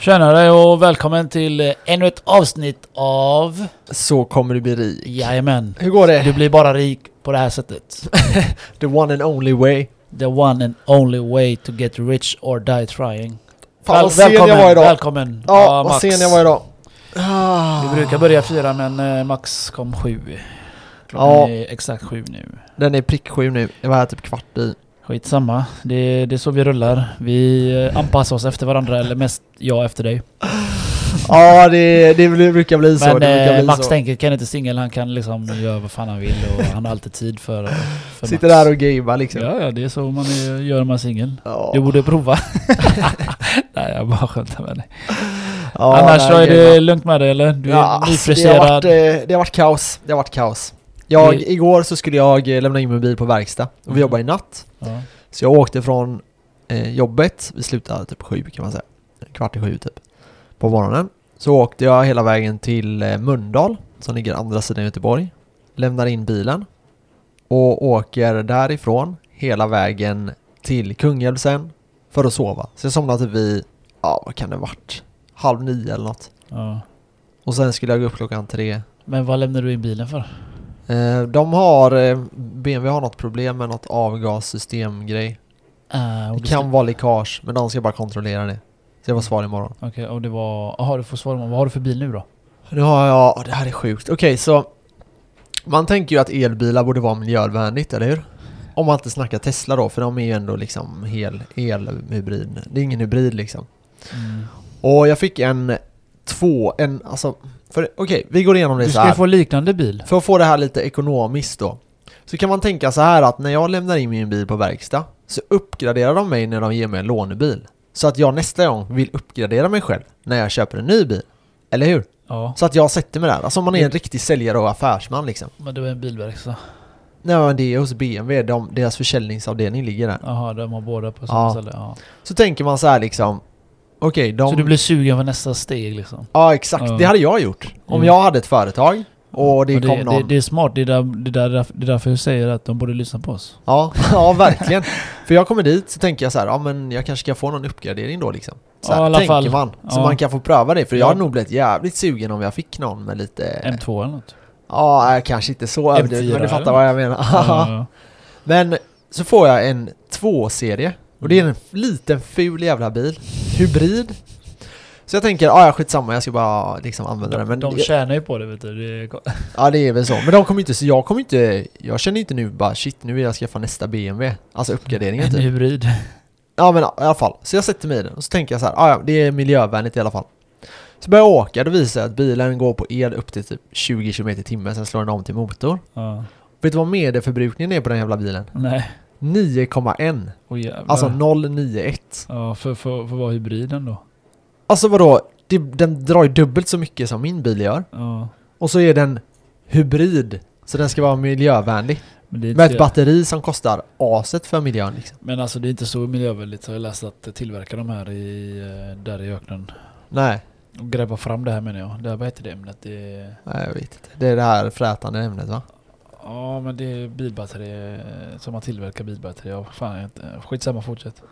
Tjenare och välkommen till eh, ännu ett avsnitt av... Så kommer du bli rik. Jajamän. Hur går det? Du blir bara rik på det här sättet. The one and only way. The one and only way to get rich or die trying. Fan vad sen jag var idag. Välkommen. Ja, vad sen jag var idag. Ah. Vi brukar börja fyra men eh, Max kom sju. Klockan Ja. är exakt sju nu. Den är prick sju nu. Jag var här typ kvart i. Skitsamma. Det, det är så vi rullar. Vi eh, anpassar oss efter varandra eller mest jag efter dig. Ja, det, det brukar bli så. Men det eh, bli Max så. tänker kan inte singel, han kan liksom göra vad fan han vill och han har alltid tid för, för Sitter Max. där och gamear liksom. Ja, ja, det är så man är, gör när man är singel. Ja. Du borde prova. nej, jag bara skämtar med dig. Ja, Annars så nej, är det gamear. lugnt med dig eller? Du är Ja, alltså, det, har nyfriserad. varit, eh, det har varit kaos. Det har varit kaos. Jag, Det- Igår så skulle jag eh, lämna in min bil på verkstad. Och Mm. vi jobbar i natt. Ja. Så jag åkte från eh, jobbet, vi slutade typ sju kan man säga. Kvart i sju typ. På morgonen. Så åkte jag hela vägen till eh, Mölndal, som ligger andra sidan Göteborg. Lämnar in bilen. Och åker därifrån hela vägen till Kungälv sen. För att sova. Så jag somnade typ vid, ja vad kan det varit? Halv nio eller något. Ja. Och sen skulle jag gå upp klockan tre. Men vad lämnar du in bilen för? Eh, de har, eh, BMW har något problem med något avgassystemgrej. Uh, Det kan vara läckage, men de ska bara kontrollera det. Så jag var svar imorgon. Okej, och det var... Jaha, du får svara på Vad har du för bil nu då? Nu har jag, åh, det här är sjukt. Okej, så man tänker ju att elbilar borde vara miljövänligt, eller hur? Om man inte snackar Tesla då, för de är ju ändå liksom hel elhybrid. Det är ingen hybrid liksom. Mm. Och jag fick en två, en, alltså, för okej, vi går igenom det Du så ska här. ju få liknande bil. För att få det här lite ekonomiskt då. Så kan man tänka så här att när jag lämnar in min bil på verkstad så uppgraderar de mig när de ger mig en lånebil. Så att jag nästa gång vill uppgradera mig själv när jag köper en ny bil. Eller hur? Ja. Så att jag sätter mig där. Alltså om man är en Mm. riktig säljare och affärsman liksom. Men du är en bilverkstad. Nej men det är hos BMW, de, deras försäljningsavdelning ligger där. Jaha, de har båda på samma Ja. ställe. Ja. Så tänker man så här liksom. Okej, de... Så du blir sugen för nästa steg liksom? Ja exakt, Ja. det hade jag gjort. Om Mm. jag hade ett företag och det Och kom det, någon... det, det är smart, det är, där, det, är där, det är därför jag säger att de borde lyssna på oss. Ja, ja verkligen. För jag kommer dit så tänker jag så här, ja men jag kanske ska få någon uppgradering då liksom. Så Ja, här, alla tänker fall. man. Så Ja. man kan få pröva det. För jag Ja. hade nog blivit jävligt sugen om jag fick någon med lite... M2 eller något. Ja, kanske inte så överdrivet, men du M4 fattar vad jag menar. Ja, men så får jag en 2-serie. Och det är en liten ful jävla bil. Hybrid. Så jag tänker, ja skitsamma, jag ska bara liksom använda den. de, Men de tjänar ju på det vet du. Det är, Ja det är väl så, men de kommer inte, så jag kommer inte, jag känner inte nu bara shit nu vill jag skaffa nästa BMW Alltså uppgraderingen en typ hybrid. Ja men i alla fall, så jag sätter mig i den och så tänker jag så här, "Ah, ja det är miljövänligt i alla fall Så börjar jag åka, då visar sig att bilen går på el upp till typ 20 km i timmen, sen slår den om till motor Ja. Vet du vad medelförbrukningen är på den jävla bilen? Nej. 9,1 Åh jävlar. Alltså 091 Ja, för, för, för vara hybriden då. Alltså vadå? Det, den drar ju dubbelt så mycket som min bil gör Ja. Och så är den hybrid Så den ska vara miljövänlig Men, Med ett inte, batteri som kostar aset för miljön liksom men alltså det är inte så miljövänligt så jag har läst att tillverka de här i, eh, där i öknen. Nej, Och gräva fram det här menar jag. Det här, vad heter det ämnet? Det nej jag vet inte Det är det här frätande ämnet va? Ja men det är bilbatteri eh, som man tillverkar bilbatteri av. Fan, inte, skitsamma fortsätt.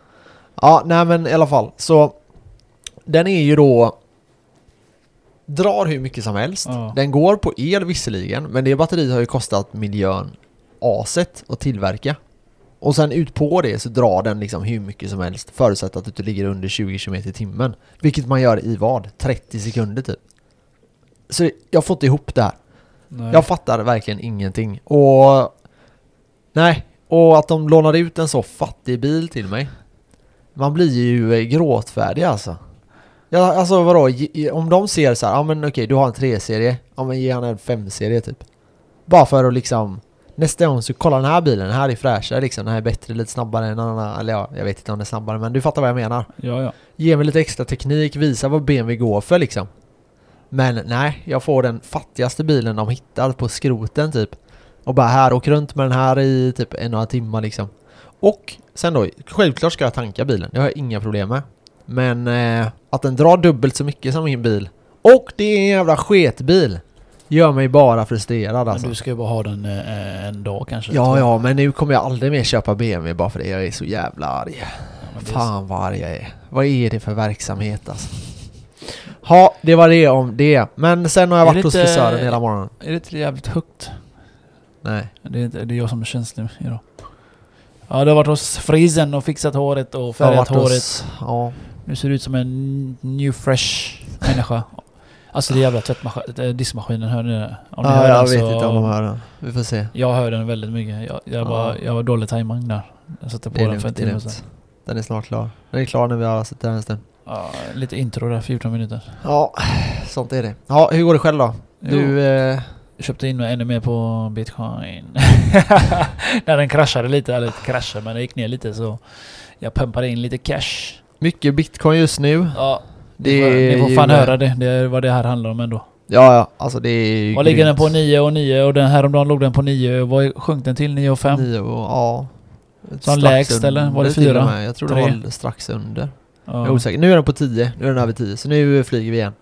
Ja, nej men i alla fall. Så den är ju då drar hur mycket som helst. Ja. Den går på el visserligen, men det batteriet har ju kostat miljön aset att tillverka. Och sen ut på det så drar den liksom hur mycket som helst förutsatt att du ligger under 20 km i timmen. Vilket man gör i vad? 30 sekunder typ. Så jag får inte ihop det här. Nej. Jag fattar verkligen ingenting. Och... Nej, och att de lånar ut en så fattig bil till mig. Man blir ju eh, gråtfärdig alltså. Ja, alltså vadå? Om de ser så här, ja men okej du har en 3-serie, ja men ge han en 5-serie typ. Bara för att liksom Nästa gång så kolla den här bilen, den här är fräschare liksom, den här är bättre, lite snabbare än den annan, eller ja, jag vet inte om den är snabbare men du fattar vad jag menar. Ja, ja. Ge mig lite extra teknik, visa vad BMW går för liksom. Men nej, jag får den fattigaste bilen de hittar på skroten typ. Och bara här, åk runt med den här i typ en några timmar liksom. Och sen då, självklart ska jag tanka bilen, det har jag inga problem med. Men eh, att den drar dubbelt så mycket som min bil. Och det är en jävla sketbil! Gör mig bara frustrerad Men alltså. du ska ju bara ha den eh, en dag kanske. Ja, ja, men nu kommer jag aldrig mer köpa BMW bara för det. Jag är så jävla arg. Ja, men Fan vad arg jag är. Vad är det för verksamhet alltså? Ja, det var det om det. Men sen har jag Är varit hos frisören hela morgonen. Är det inte jävligt högt? Nej. Det är, inte, det är jag som är känslig idag. Ja, du har varit hos frisen och fixat håret och färgat håret. hos... Ja. Nu ser du ut som en new fresh människa. Alltså det är jävla tvättmaskin, äh, diskmaskinen, hör ni det? Om ni ja hör jag den vet så- inte om de hör den. Vi får se. Jag hör den väldigt mycket. Jag, jag, Ja. var, jag var dålig tajming där. Jag satte på den för en lugnt, det är timme sedan. Den är snart klar. Den är klar när vi har suttit här en stund. Ja, lite intro där, 14 minuter. Ja, sånt är det. Ja, hur går det själv då? Du... Eh, köpte in mig ännu mer på bitcoin. När den kraschade lite, eller inte kraschade men det gick ner lite så jag pumpade in lite cash. mycket bitcoin just nu. Ja, Det ni får, ni får fan höra det. Det är vad det här handlar om ändå. Ja, ja. Alltså det är ju Vad ligger den på? 9 och 9 och den häromdagen låg den på 9. Vad sjönk den till? 9 och 5? Nio och, ja. Strax lägst, eller? Var det under till fyra? och med. Jag tror det var strax under. Jag är osäker. Nu är den på 10. Nu är den över 10. Så nu flyger vi igen.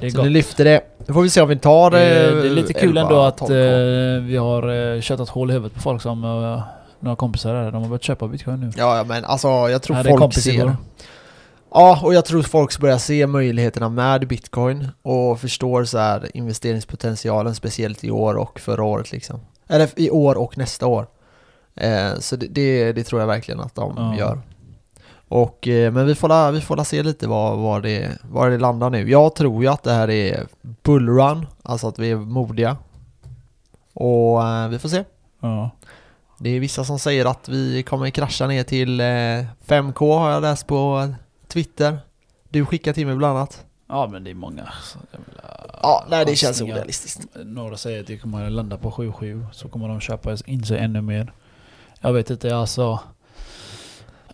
det är så gott. nu lyfter det. Nu får vi se om vi tar Det, det. det är lite kul 11, ändå att 12. eh, vi har eh, köttat hål i huvudet på folk som eh, några kompisar där. De har börjat köpa bitcoin nu. Ja, ja, men alltså jag tror är en folk ser. Ja, och jag tror folk börjar se möjligheterna med bitcoin och förstår så här investeringspotentialen speciellt i år och förra året liksom. Eller i år och nästa år. Eh, så det, det, det tror jag verkligen att de Ja. gör. Och, eh, men vi får, la, vi får la se lite var, var, det, var det landar nu. Jag tror ju att det här är bullrun, alltså att vi är modiga. Och eh, vi får se. Ja. Det är vissa som säger att vi kommer krascha ner till eh, 5K har jag läst på Twitter. Du skickar till mig bland annat. ja, men det är många. Ja, nej det känns orealistiskt. Några säger att det kommer att landa på 7-7 så kommer de köpa in sig ännu mer. Jag vet inte, alltså...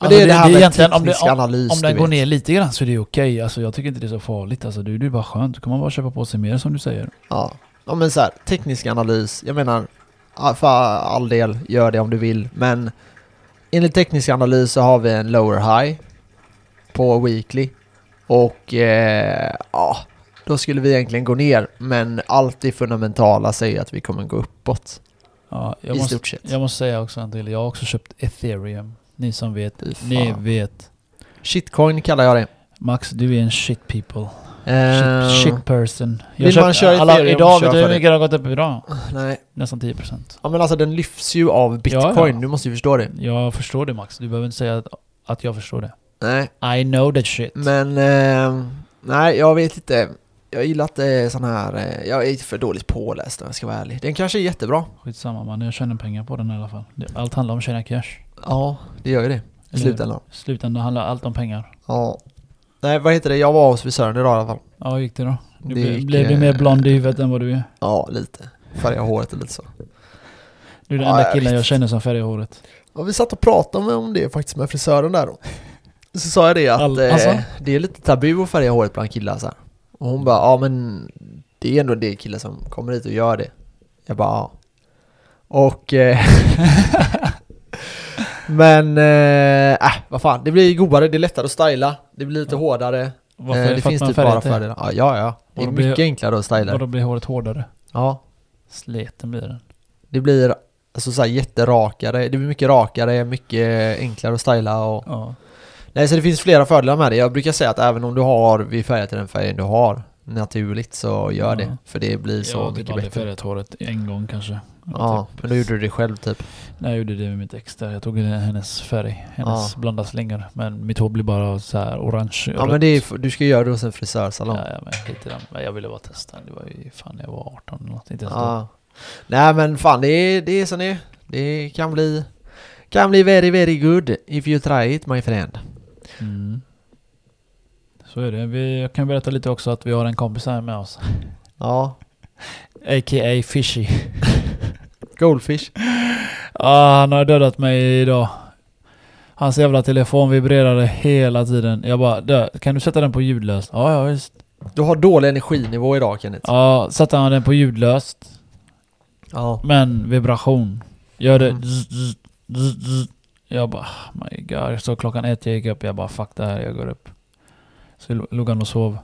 Men det är det här med egentligen, om, det, teknisk om, analys, om den går vet. ner lite grann så är det okej. Alltså, jag tycker inte det är så farligt. Alltså, det, det är bara skönt. Då kan man bara köpa på sig mer som du säger. Ja. ja, men så här, teknisk analys. Jag menar, för all del, gör det om du vill. Men enligt teknisk analys så har vi en lower high på weekly. Och eh, ja, då skulle vi egentligen gå ner. Men allt det fundamentala säger att vi kommer gå uppåt. Ja, jag, I måste, stort sett. jag måste säga också en till. Jag har också köpt ethereum. Ni som vet. Ni vet. Shitcoin kallar jag det. Max, du är en shit people. Eh, Shit, shit person. vill man köra alla, ethereum, idag, vet du hur mycket det har gått upp idag? Nej. Nästan 10%. Ja men alltså den lyfts ju av bitcoin, Ja, ja. du måste ju förstå det. Jag förstår det Max. Du behöver inte säga att, att jag förstår det. Nej. I know that shit. Men, eh, nej jag vet inte. Jag gillar inte sån här, eh, jag är för dåligt påläst om jag ska vara ärlig. Den kanske är jättebra. Skitsamma man, jag tjänar pengar på den i alla fall. Allt handlar om att tjäna cash. Ja, det gör ju det. I slutändan. Slutändan handlar allt om pengar. Ja. Nej vad heter det, jag var hos frisören idag i alla fall. Ja, hur gick det då? Du Det blev, gick, blev du eh, mer blond i huvudet än vad du är? Ja, lite. Färga håret och lite så. Du är den Ja, enda jag killen vet. jag känner som färgar håret. Ja, vi satt och pratade om det faktiskt med frisören där då. Så sa jag det att All- eh, alltså? det är lite tabu att färga håret bland killar så här. Och hon bara, ja men det är ändå det killar som kommer hit och gör det. Jag bara, ja. Och... Eh, men, eh, äh, vad fan, det blir godare, det är lättare att styla, det blir lite Ja. hårdare. Varför? eh, det finns typ färgar bara inte? fördelar. Ja, ja, ja. Det är blir- mycket enklare att styla. Och då blir håret hårdare. Ja, Sleten blir den. det blir alltså så här jätterakare, det blir mycket rakare, mycket enklare att styla och Ja. Nej, så det finns flera fördelar med det. Jag brukar säga att även om du har vid färgat till den färgen du har naturligt så gör Ja. det. För det blir så jag har typ mycket aldrig bättre. färgat håret en gång kanske. Ja, Typ. men då gjorde du det själv typ. Nej, jag gjorde det med mitt ex där. Jag tog hennes färg. Hennes Ja. blonda slingor. Men mitt hår blir bara så här orange. Ja men det är, du ska göra det hos en frisörsalong. Ja, ja, men i den. Men jag ville bara testa. Det var ju fan jag var 18 eller något. Inte ens då. Ja. Nej men fan det är, det är som det. Det kan bli kan bli very very good if you try it my friend. Mm. Så är det. Vi, jag kan berätta lite också att vi har en kompis här med oss. Ja. A.k.a. Fishy. Goldfish. Ah, han har dödat mig idag. Hans jävla telefon vibrerade hela tiden. Jag bara, dö, kan du sätta den på ljudlöst? Ja, ja visst. Du har dålig energinivå idag Kenneth. Ja, satte han den på ljudlöst. Ja. Men vibration. Gör det Mm. zzz, zzz, zzz, zzz. Jag bara, oh my god. Så klockan ett jag gick upp, jag bara fuck det här, jag går upp. Så låg han och sov.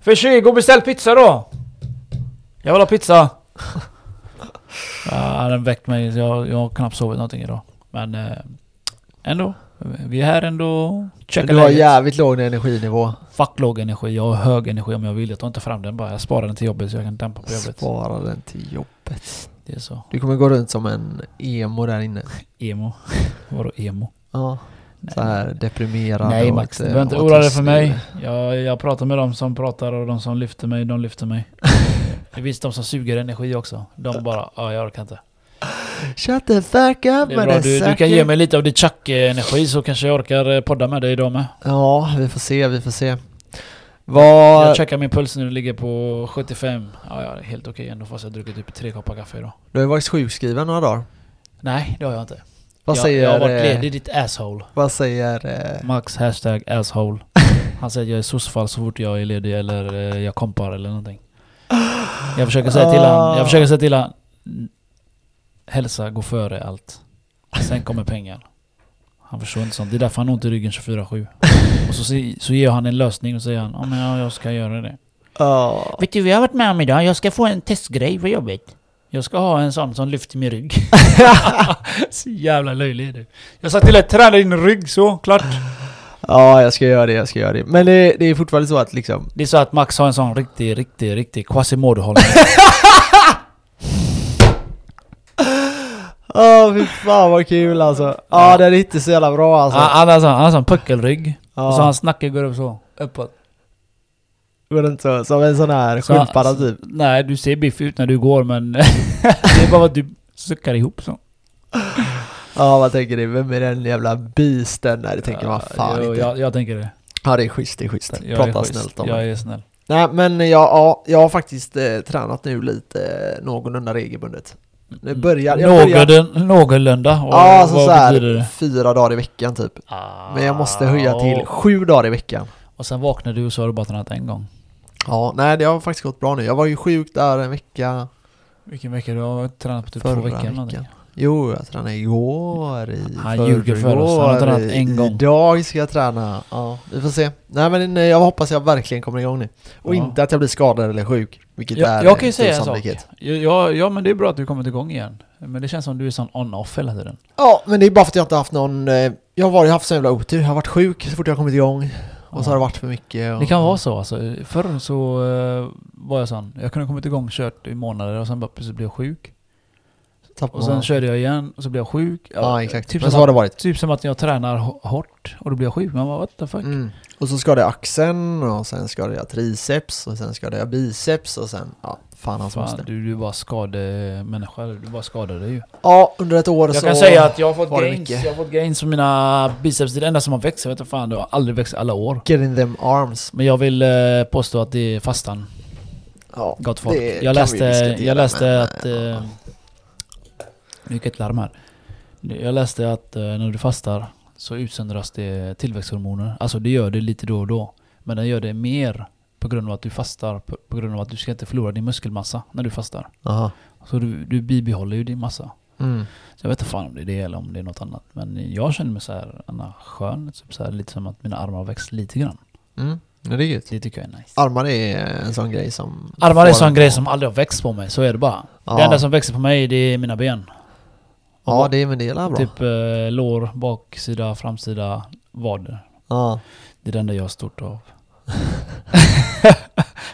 Fishy, gå och beställ pizza då! Jag vill ha pizza! ja, den väckt mig, jag, jag har knappt sovit någonting idag. Men eh, ändå. Vi är här ändå. Checka Du har läget. jävligt låg energinnivå. Fuck låg energi. Jag har hög energi om jag vill. Jag tar inte fram den bara. Jag sparar den till jobbet så jag kan dämpa på jobbet. Spara den till jobbet. Det är så. Du kommer gå runt som en emo där inne. Emo. Vadå emo? Ja, Nej. så här deprimerad Nej Max, du behöver inte oroa dig för mig. Jag, jag pratar med dem som pratar och de som lyfter mig, de lyfter mig. Det finns de som suger energi också. De bara, ja jag orkar inte. Shut the fuck up Det är bra, du, du kan ge mig lite av ditt tjack-energi så kanske jag orkar eh, podda med dig idag med. Ja, vi får se, vi får se. Vad... Jag checkar min puls nu, det ligger på 75. Ja, ja helt okej ändå fast jag druckit typ tre koppar kaffe idag. Du har ju varit sjukskriven några dagar. Nej, det har jag inte. Vad jag, säger... jag har varit eh, ledig, ditt asshole. Vad säger... eh, Max hashtag asshole. Han säger att jag är sossfall så fort jag är ledig eller eh, jag kompar eller någonting. Jag försöker säga till han, jag försöker säga till han "Mm, Hälsa går före allt. Sen kommer pengar. Han förstår inte sånt. Det är därför han har ont i ryggen 24-7. Och så, så ger han en lösning och säger han ja men ja, jag ska göra det. Ja. Vet du vad jag har varit med om idag? Jag ska få en testgrej på jobbet. Jag ska ha en sån som lyfter min rygg. så jävla löjlig är du. Jag sa till att träna din rygg så, klart. Ja, jag ska göra det, jag ska göra det. Men det, det är fortfarande så att liksom... Det är så att Max har en sån riktig, riktig, riktig Quasimodo-hållning. Åh fy fan vad kul alltså. Ja, det är inte så jävla bra alltså. han, han har sån, han har sån puckelrygg. Ja. Och så hans nacke går upp så, uppåt. Går det inte så? Som en sån här Så- sköldpadda typ. Nej, du ser biff ut när du går men det är bara att du suckar ihop så. Ja, vad tänker du? Vem är den jävla beasten? Nej, det tänker man fan jo, inte. Jag, jag tänker det. Ja, det är schysst, det är schysst. Jag Prata är schysst. snällt om Jag det. är snäll. Nej, men jag, ja, jag har faktiskt eh, tränat nu lite eh, någorlunda regelbundet. Det börjar... Jag börjar Någorlunda, ja, alltså så här, det? fyra dagar i veckan typ. Ah, Men jag måste höja till sju dagar i veckan. Och sen vaknar du och så har du bara tränat en gång. Ja, nej det har faktiskt gått bra nu. Jag var ju sjuk där en vecka Vilken vecka? Du har tränat på typ två veckor eller veckan. någonting. Jo, jag tränade igår, i Han ljuger för oss. Han har tränat en gång. Idag ska jag träna. Ja, vi får se. Nej men eh, jag hoppas jag verkligen kommer igång nu. Och Ja. inte att jag blir skadad eller sjuk. Vilket Jag, är jag kan ju säga en sak. Ja, ja, men det är bra att du kommit igång igen. Men det känns som du är sån on-off hela tiden. Ja, men det är bara för att jag inte haft någon... eh, Jag har varit, haft så jävla otur. Jag har varit sjuk så fort jag har kommit igång. Och så har det varit för mycket. Och, Det kan vara så alltså. Förr så eh, var jag sån. Jag kunde kommit igång kört i månader och sen bara plötsligt blev jag sjuk. Tappar Och sen körde jag igen och så blev jag sjuk. Ja, exakt. Typ men som, så har att, det varit. typ som att jag tränar hå- hårt och då blir jag sjuk. Man bara what the fuck? Mm. Och så skadade jag axeln och sen skadade jag triceps och sen skadade jag biceps och sen... Ja, fan hans moster. du, du bara skademänniska. Du bara skadar dig ju. Ja, under ett år Jag så... kan säga att jag har fått var gains. Jag har fått gains på mina biceps. Det är det enda som har växt. Jag vet inte fan, det har aldrig växt alla år. Get in them arms. Men jag vill eh, påstå att det är fastan. Ja, Gott folk. Jag läste, jag läste att... eh, Eh, nu gick ett larm här. Jag läste att eh, när du fastar så utsöndras det tillväxthormoner. Alltså det gör det lite då och då. Men den gör det mer på grund av att du fastar. På, grund av att du ska inte förlora din muskelmassa när du fastar. Aha. Så du, du bibehåller ju din massa. Mm. Så jag vet inte fan om det är det eller om det är något annat. Men jag känner mig så här, Anna, skön. Typ så här, lite som att mina armar har växt lite grann. Mm. Ja, det är gött. Det tycker jag är nice. Armar är en sån grej som... Armar är en sån grej som aldrig har växt på mig, så är det bara. Ja. Det enda som växer på mig det är mina ben. Ja, det är men det är bra. Typ eh, lår, baksida, framsida, vader. Ja. Det är det enda jag har stort av.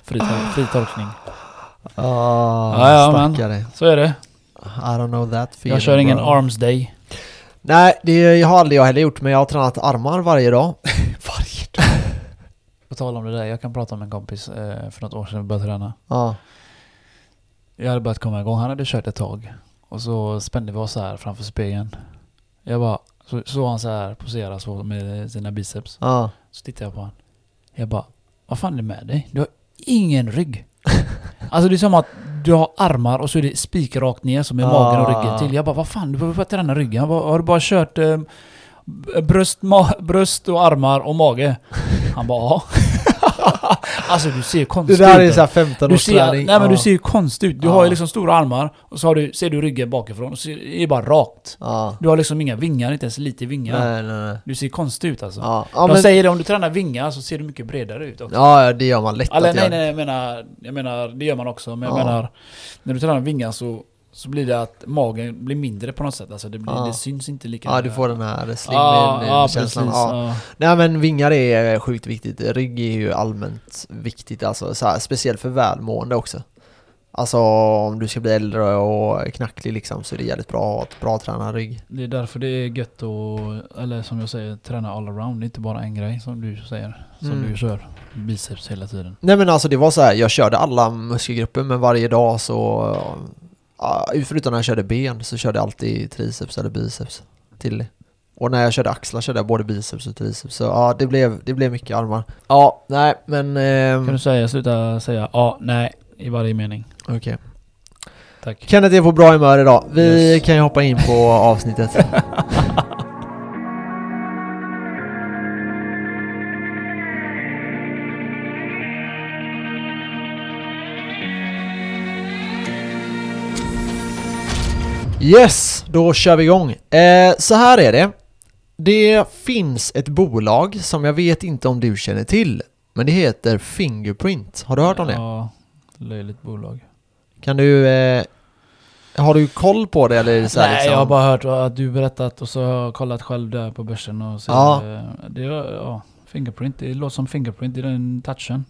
fri, torkning. Ah, Ja, ja, men- stackare. Så är det. I don't know that feeling, Jag kör ingen bro. arms day. Nej, det har aldrig jag heller gjort, men jag har tränat armar varje dag. Varje dag. På tal om det där, jag kan prata med en kompis eh, för något år sedan vi började träna. Ja. Jag hade börjat komma igång, han hade kört ett tag. Och så spände vi oss så här framför spegeln. Jag bara, så såg han så här posera så med sina biceps. Ja. Så tittade jag på honom. Jag bara, vad fan är det med dig? Du har ingen rygg. alltså det är som att du har armar och så är det spikrakt ner som är magen och ryggen till. Jag bara, vad fan, du behöver bara träna ryggen. Bara, har du bara kört eh, bröst, bröst och armar och mage? Han bara, ja. alltså du ser Det konstig där ut. är såhär 15 Du års ser, träning. nej men du ser ju konstig ut. Du har ju liksom stora armar och så har du, ser du ryggen bakifrån och så är det bara rakt. Du har liksom inga vingar, inte ens lite vingar. Nej, nej, nej. Du ser konstig ut alltså. Ja, ja, De men, säger det, om du tränar vingar så ser du mycket bredare ut också. ja, det gör man lätt Eller att nej, nej, jag menar, jag menar, det gör man också. Men jag Ja. menar, när du tränar vingar så Så blir det att magen blir mindre på något sätt. Alltså det, blir, Ja. det syns inte lika Ja, du får den här slimmin-känslan. ja, Ja. Ja. Nej men vingar är sjukt viktigt. Rygg är ju allmänt viktigt, alltså så här, speciellt för välmående också. Alltså om du ska bli äldre och knacklig liksom så är det jävligt bra att ha ett bra tränad rygg. Det är därför det är gött att, eller som jag säger, träna all around. Det är inte bara en grej som du säger. Som Mm. du kör. Biceps hela tiden. Nej men alltså det var så här, jag körde alla muskelgrupper men varje dag så... Förutom när jag körde ben så körde jag alltid triceps eller biceps till det. Och när jag körde axlar körde jag både biceps och triceps. Så ja, det blev, det blev mycket armar. Ja, nej men... ehm, Kan du säga, sluta säga ja, nej i varje mening. Okej. Tack. Kenneth är på bra humör idag. Vi Yes. kan ju hoppa in på avsnittet. Yes, då kör vi igång. Eh, så här är det. Det finns ett bolag som jag vet inte om du känner till. Men det heter Fingerprint. Har du hört om det? Ja, löjligt bolag. Kan du... Eh, har du koll på det eller så här Nej, liksom? jag har bara hört att du berättat och så har jag kollat själv där på börsen och ser, Ja. eh, det är, ja, Fingerprint, det låter som Fingerprint i den touchen.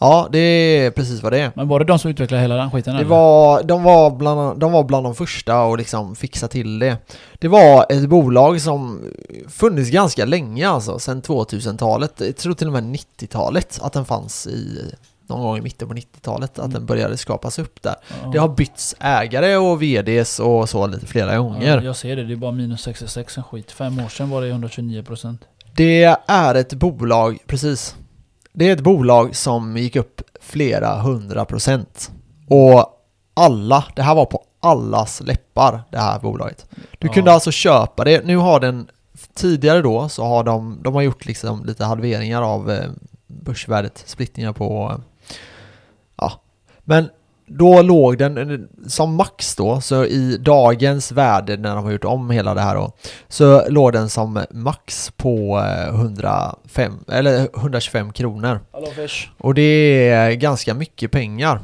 Ja, det är precis vad det är. Men var det de som utvecklade hela den skiten Det eller? var, de, var bland, de var bland de första och liksom fixa till det. Det var ett bolag som funnits ganska länge alltså, sedan 2000-talet. Jag tror till och med 90-talet att den fanns i någon gång i mitten på 90-talet, att Mm. den började skapas upp där. Ja. Det har bytts ägare och VDs och så lite flera Ja, gånger. jag ser det, det är bara minus 66 en skit. Fem år sedan var det 129%. Det är ett bolag, precis. Det är ett bolag som gick upp flera hundra procent. Och alla, det här var på allas läppar, det här bolaget. Du Ja. kunde alltså köpa det. Nu har den, tidigare då, så har de, de har gjort liksom lite halveringar av eh, börsvärdet, splittningar på, eh, ja. Men då låg den eh, som max då, så i dagens värde när de har gjort om hela det här då, så låg den som max på eh, 105, eller 125 kronor. Och det är ganska mycket pengar.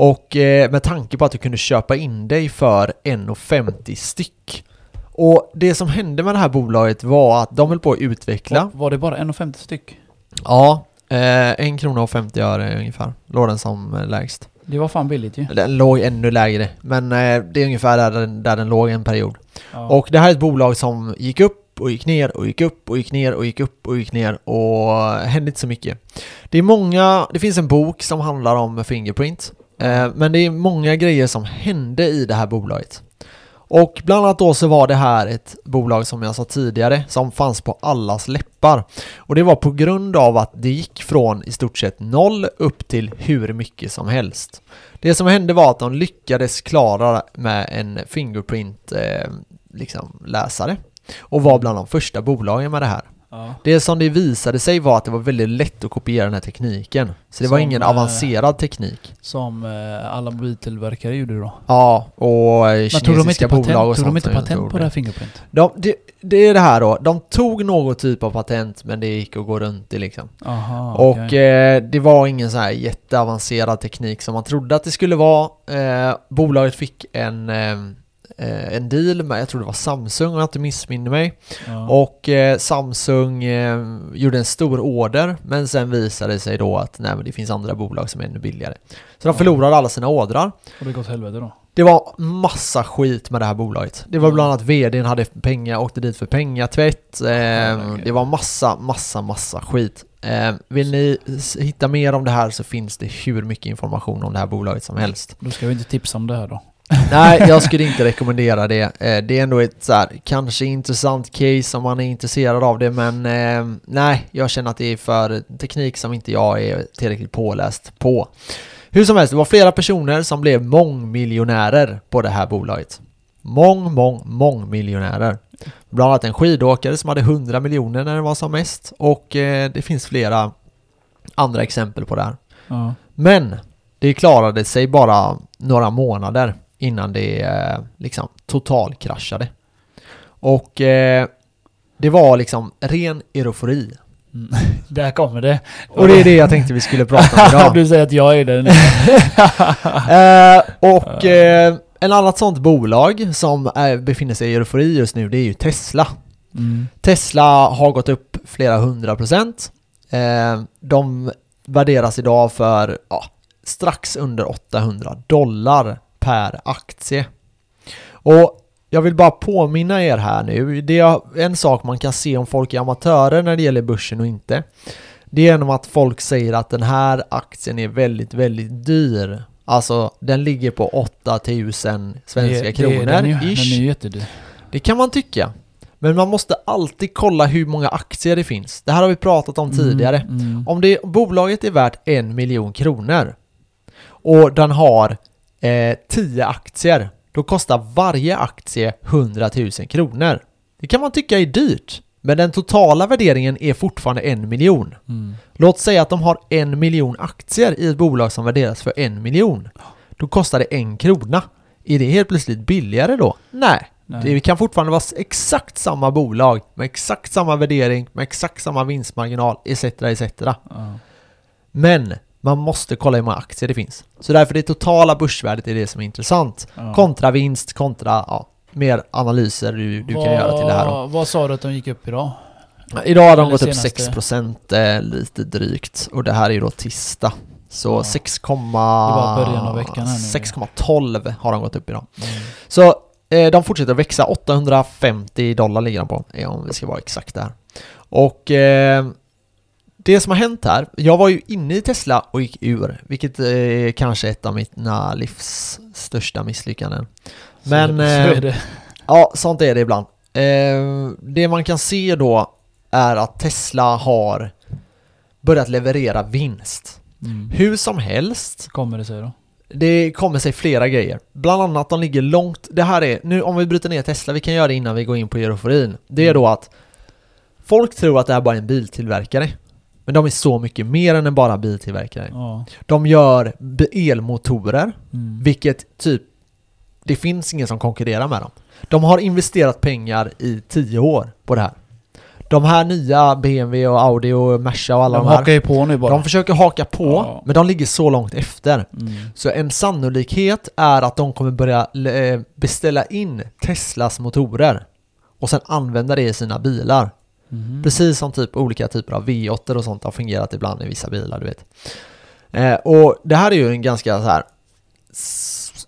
Och eh, med tanke på att du kunde köpa in dig för 1,50 styck. Och det som hände med det här bolaget var att de höll på att utveckla. Var, det bara 1,50 styck? Ja, eh, en krona och 50 öre ungefär. Låg den som eh, lägst. Det var fan billigt ju. Den låg ännu lägre. Men eh, det är ungefär där den, där den låg en period. Ja. Och det här är ett bolag som gick upp och gick ner och gick upp och gick ner och gick upp och gick ner och hände inte så mycket. Det är många, det finns en bok som handlar om Fingerprint. Eh, men det är många grejer som hände i det här bolaget. Och bland annat då så var det här ett bolag som jag sa tidigare som fanns på allas läppar. Och det var på grund av att det gick från i stort sett noll upp till hur mycket som helst. Det som hände var att de lyckades klara med en Fingerprint eh, liksom läsare och var bland de första bolagen med det här ja. Det som det visade sig var att det var väldigt lätt att kopiera den här tekniken. Så det var Som, ingen eh, avancerad teknik. Som eh, alla mobiltillverkare gjorde då. Ja, och eh, Men tog de kinesiska patent, bolag och tog de sånt inte patent på det här Fingerprint? De, det, det är det här då, de tog någon typ av patent men det gick att gå runt det liksom. Aha, Och okej. eh, det var ingen så här jätteavancerad teknik som man trodde att det skulle vara. Eh, bolaget fick en, eh, eh, en deal med, jag tror det var Samsung om jag inte missminner mig. ja. Och eh, Samsung eh, gjorde en stor order men sen visade det sig då att nej, men det finns andra bolag som är ännu billigare. Så de förlorade alla sina ordrar. Och det gått helvete då? Det var massa skit med det här bolaget. Det var bland annat VDn hade pengar, åkte dit för pengatvätt. Eh, Herregud. det var massa, massa, massa skit. Eh, vill ni hitta mer om det här så finns det hur mycket information om det här bolaget som helst. Då ska vi inte tipsa om det här då. Nej, jag skulle inte rekommendera det. Eh, det är ändå ett så här, kanske intressant case om man är intresserad av det, men eh, nej, jag känner att det är för teknik som inte jag är tillräckligt påläst på. Hur som helst, det var flera personer som blev mångmiljonärer på det här bolaget. Mång, mång, mångmiljonärer. Bland annat en skidåkare som hade 100 miljoner när det var som mest och eh, det finns flera andra exempel på det här. Ja. Men det klarade sig bara några månader innan det eh, liksom totalkraschade. Och eh, det var liksom ren eufori. Mm. Där kommer det. Och det är det jag tänkte vi skulle prata om idag. du säger att jag är den. eh, och eh, en annat sånt bolag som är, befinner sig i eufori just nu, det är ju Tesla. Mm. Tesla har gått upp flera hundra procent. Eh, de värderas idag för ja, strax under 800 dollar per aktie. Och jag vill bara påminna er här nu, det är en sak man kan se om folk är amatörer när det gäller börsen och inte. Det är genom att folk säger att den här aktien är väldigt, väldigt dyr. Alltså den ligger på 8000 svenska Det- kronor det, den, är, den är jättedyr. Det kan man tycka. Men man måste alltid kolla hur många aktier det finns. Det här har vi pratat om tidigare. Mm, mm. Om det, bolaget är värt en miljon kronor och den har eh, 10 aktier, då kostar varje aktie 100 000 kronor. Det kan man tycka är dyrt, men den totala värderingen är fortfarande en miljon. Mm. Låt säga att de har en miljon aktier i ett bolag som värderas för en miljon. Då kostar det en krona. Är det helt plötsligt billigare då? Nej. Nej. Det kan fortfarande vara exakt samma bolag med exakt samma värdering, med exakt samma vinstmarginal, etc. etc. Ja. Men man måste kolla hur många aktier det finns. Så därför det totala börsvärdet är det som är intressant. Ja. Kontra vinst, kontra ja, mer analyser du, du kan göra till det här. Då. Vad- Vad sa du att de gick upp idag? Idag har de Eller gått upp senaste. 6% eh, lite drygt och det här är ju då tisdag. Så Ja. 6, bara början av veckan här nu. 6,12 har de gått upp idag. Mm. Så eh, de fortsätter att växa, 850 dollar ligger de på, eh, om vi ska vara exakt där. Och eh, det som har hänt här, jag var ju inne i Tesla och gick ur, vilket är kanske ett av mina livs största misslyckanden. Så- Men, så eh, är det. Ja, sånt är det ibland. Eh, det man kan se då är att Tesla har börjat leverera vinst. Mm. Hur som helst, Kommer det sig då? det kommer sig flera grejer. Bland annat de ligger långt, det här är, nu om vi bryter ner Tesla, vi kan göra det innan vi går in på euforin. Det är då att folk tror att det här bara är en biltillverkare. Men de är så mycket mer än en bara biltillverkare. Ja. De gör elmotorer, Mm. vilket typ, det finns ingen som konkurrerar med dem. De har investerat pengar i tio år på det här. De här nya BMW och Audi och Merca och alla De de, här, hakar ju på nu bara. de försöker haka på, Ja. men de ligger så långt efter. Mm. Så en sannolikhet är att de kommer börja eh, beställa in Teslas motorer och sen använda det i sina bilar. Mhm. Precis som typ olika typer av V8 och sånt har fungerat ibland i vissa bilar, du vet. Eh, och det här är ju en ganska så här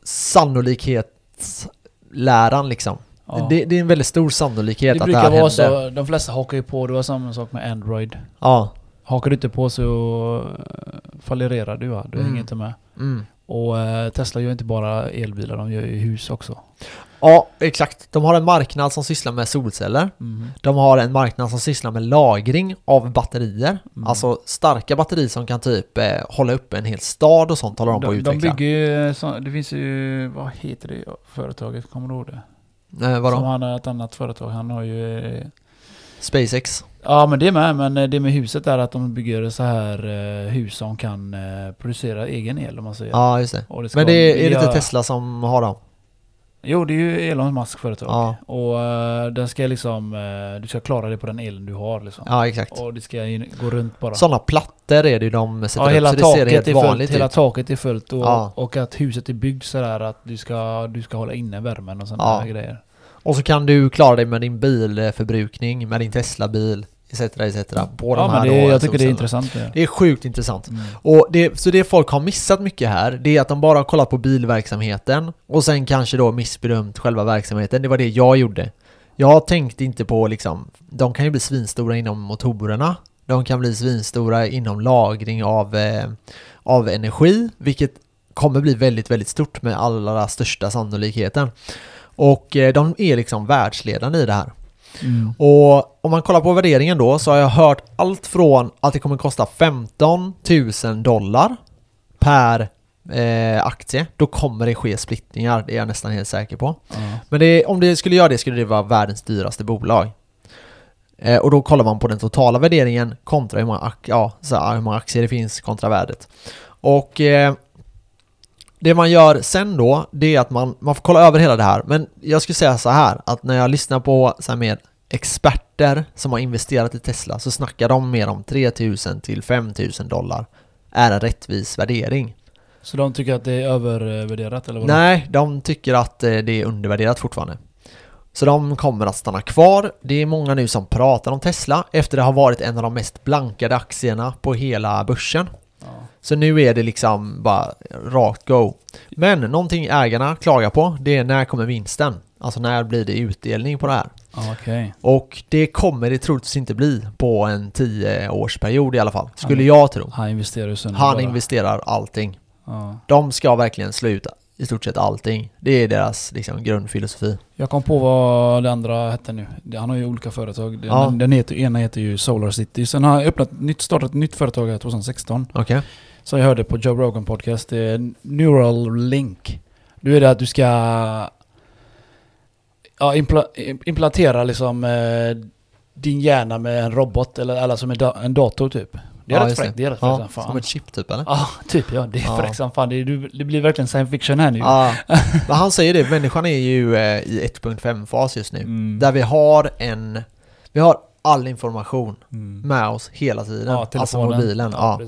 sannolikhetsläran liksom. Ja. Det, det är en väldigt stor sannolikhet Det att det brukar här vara händer. så, de flesta hakar ju på, det var samma sak med Android. Ja. Hakar du inte på så eh, fallerar du va? Du Mm. hänger inte med. Mm. Och eh, Tesla gör inte bara elbilar, de gör ju hus också. Ja, exakt. De har en marknad som sysslar med solceller. Mhm. De har en marknad som sysslar med lagring av batterier. Mm. Alltså starka batterier som kan typ eh, hålla upp en hel stad och sånt håller de, på att De, de utveckla. bygger ju, så, det finns ju, vad heter det företaget? Kommer du ihåg det? eh, vadå? Som han har ett annat företag, han har ju... eh, SpaceX. Ja men det med, men eh, det med huset är att de bygger så här eh, hus som kan eh, producera egen el om man säger. Ja, just det. Det Men det är, är det inte Tesla som har dem? Jo det är ju Elon Musk företag. Ja. Och eh, den ska liksom, eh, du ska klara det på den elen du har liksom. Ja, exakt. Och det ska gå runt bara. Sådana plattor är det ju de sätter Ja, upp, hela så det ser taket, helt är fullt, vanligt hela ut. taket är fullt och, Ja. och att huset är byggt sådär att du ska, du ska hålla inne värmen och sådana Ja. grejer. Och så kan du klara dig med din bilförbrukning, med din Tesla-bil, etc. etc. På de Ja här men det, då, jag tycker det är intressant det. Det är sjukt intressant. Mm. Och det, så det folk har missat mycket här, det är att de bara har kollat på bilverksamheten och sen kanske då missbedömt själva verksamheten. Det var det jag gjorde. Jag tänkte inte på liksom, de kan ju bli svinstora inom motorerna. De kan bli svinstora inom lagring av, eh, av energi, vilket kommer bli väldigt, väldigt stort med allra största sannolikheten. Och eh, de är liksom världsledande i det här. Mm. Och om man kollar på värderingen då så har jag hört allt från att det kommer kosta 15 000 dollar per eh, aktie. Då kommer det ske splittningar, det är jag nästan helt säker på. Ja. Men det, om det skulle göra det skulle det vara världens dyraste bolag. Eh, och då kollar man på den totala värderingen kontra hur många, ja, så hur många aktier det finns kontra värdet. Och eh, det man gör sen då, det är att man, man får kolla över hela det här. Men jag skulle säga så här, att när jag lyssnar på så här mer experter som har investerat i Tesla så snackar de mer om 3000 till 5000 dollar är en rättvis värdering. Så de tycker att det är övervärderat eller vad? Nej, de tycker att eh, det är undervärderat fortfarande. Så de kommer att stanna kvar. Det är många nu som pratar om Tesla efter det har varit en av de mest blankade aktierna på hela börsen. Ja. Så nu är det liksom bara rakt go. Men någonting ägarna klagar på, det är när kommer vinsten? Alltså när blir det utdelning på det här? Okej. Och det kommer det troligtvis inte bli på en 10-årsperiod i alla fall, skulle Ja. jag tro. Han investerar Han bara. investerar allting. Ja. De ska verkligen slå ut i stort sett allting. Det är deras liksom, grundfilosofi. Jag kom på vad det andra hette nu. Han har ju olika företag. Den, Ja. den heter, ena heter ju Solar City. Sen har han öppnat, nytt, startat ett nytt företag här 2016. Okej? Så jag hörde på Joe Rogan podcast. Det är Neural Link. Nu är det att du ska ja, impla, implantera liksom eh, din hjärna med en robot eller, eller som en, da, en dator typ. Det är Ja, rätt fräckt. Det är rätt fräckt Ja, som fan. som ett chip typ eller? Ja, typ ja. Det är Ja. fräckt som fan. Det, är- det blir verkligen science fiction här nu. Ja, men han säger det, människan är ju eh, i 1.5-fas just nu. Mm. Där vi har en... Vi har all information Mm. med oss hela tiden. Ja, alltså telefonen. mobilen. Ja.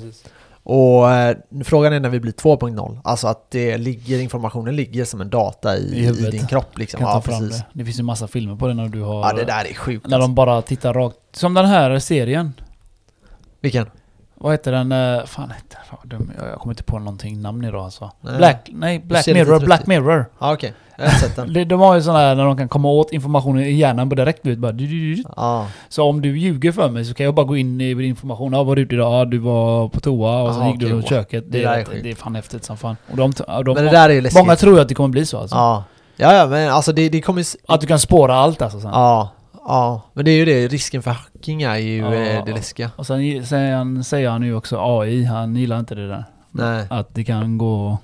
Och eh, frågan är när vi blir 2.0. Alltså att det ligger, informationen ligger som en data i, I i, din kropp liksom. Ja, precis. det. Det finns ju massa filmer på det när du har... Ja, det där är sjukt. När alltså. de bara tittar rakt... Som den här serien. Vilken? Vad heter den? eh, Fan heter den? Jag kommer inte på någonting namn idag alltså. Nej. Black... Nej, Black Mirror. Black. Mirror. Ja, okej. Jag har sett den. De, de har ju sådana här när de kan komma åt informationen i hjärnan på direkt ut bara. du- du- du. Ja, Så om du ljuger för mig så kan jag bara gå in i din information. Ja, vad har du gjort idag? Ja, du var på toa och Aha, gick du okej, runt wow. köket. Det, Det är, rätt- det är fan häftigt som fan. Och de, de, men det där är ju läskigt. många tror ju att det kommer bli så alltså. Ja. Ja, ja, men alltså det, det kommer... Att du kan spåra allt alltså sen. Ja, ja. Men det är ju det, risken för hacking är ju Ja. eh, det läskiga. Och sen ge- säger han, säger han ju också AI, han gillar inte det där. Nej, Att det kan gå...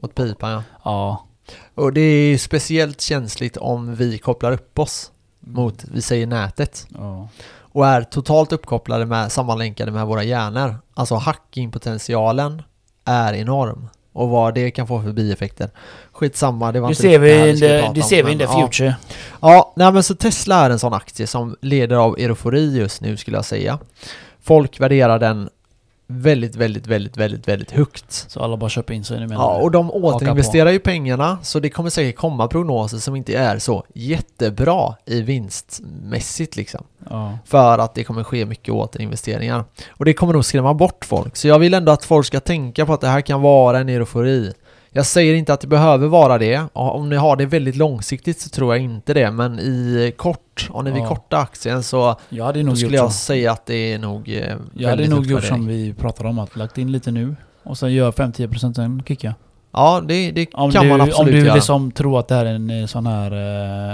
åt pipan ja. Ja. Och det är speciellt känsligt om vi kopplar upp oss mot, vi säger nätet. Ja. Och är totalt uppkopplade med, sammanlänkade med våra hjärnor. Alltså hackingpotentialen är enorm. Och vad det kan få för bieffekter. Skitsamma, det var Det inte ser vi in the, om, ser vi in the ja. future. Ja, nej men så Tesla är en sån aktie som leder av eufori just nu skulle jag säga. Folk värderar den väldigt, väldigt, väldigt, väldigt, väldigt högt. Så alla bara köper in sig nu menar Ja, och de återinvesterar ju pengarna så det kommer säkert komma prognoser som inte är så jättebra i vinstmässigt liksom. Ja. För att det kommer ske mycket återinvesteringar. Och det kommer nog skrämma bort folk. Så jag vill ändå att folk ska tänka på att det här kan vara en eufori. Jag säger inte att det behöver vara det. Om ni har det väldigt långsiktigt så tror jag inte det. Men i kort, om ni vill Ja. korta aktien så Jag hade nog skulle jag så. säga att det är nog eh, Jag hade nog gjort som vi pratade om, att lagt in lite nu. Och sen gör 5-10% sen kicka. Ja, det, det Om kan du, man om absolut du göra. liksom tror att det här är en eh, sån här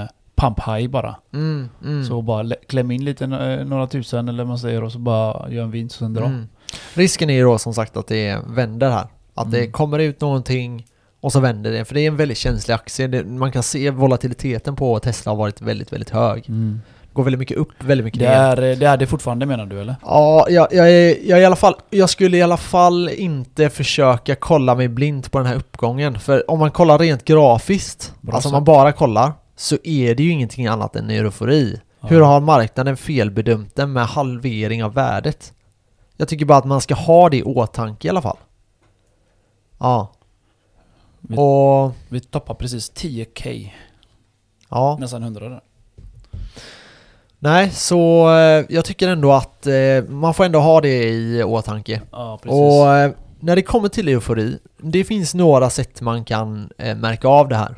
eh, pump high bara. Mm, mm, Så bara lä- kläm in lite, några tusen eller vad man säger och så bara gör en vinst och sen dra. mm. Risken är ju då som sagt att det vänder här. Att det Mm. kommer ut någonting och så vänder det. För det är en väldigt känslig aktie. Det, man kan se volatiliteten på Tesla har varit väldigt, väldigt hög. Mm. Går väldigt mycket upp, väldigt mycket Det, ner. är, eh, det är det fortfarande menar du eller? Ja, jag, jag, jag, i alla fall, jag skulle i alla fall inte försöka kolla mig blint på den här uppgången. För om man kollar rent grafiskt, Bra alltså om man bara kollar, så är det ju ingenting annat än eufori. Ja. Hur har marknaden felbedömt den med halvering av värdet? Jag tycker bara att man ska ha det i åtanke i alla fall. Ja. Vi- Och, Vi toppar precis 10k. ja. Nästan 100 där. Nej, så eh, jag tycker ändå att eh, man får ändå ha det i åtanke. Ja, precis. Och eh, när det kommer till eufori, det finns några sätt man kan märka av det här.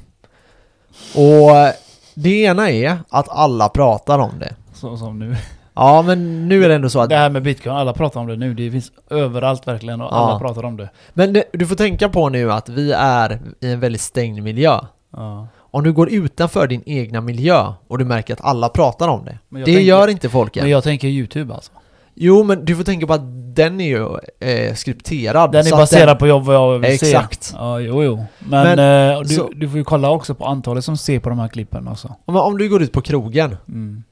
Och det ena är att alla pratar om det. Så som nu. Ja, men nu är det ändå så att... Det här med bitcoin, alla pratar om det nu. Det finns överallt verkligen och Ja. alla pratar om det. Men det, du får tänka på nu att vi är i en väldigt stängd miljö. Ja. Om du går utanför din egna miljö och du märker att alla pratar om det. Men Det tänker- gör inte folk än. Men jag tänker YouTube alltså. Jo, men du får tänka på att den är ju eh, skripterad. Den är baserad på jobb vad jag vill se. Exakt. Ja, jo, jo. Men, Men, eh, du, så- du får ju kolla också på antalet som ser på de här klippen också. Om, om du går ut på krogen Mm.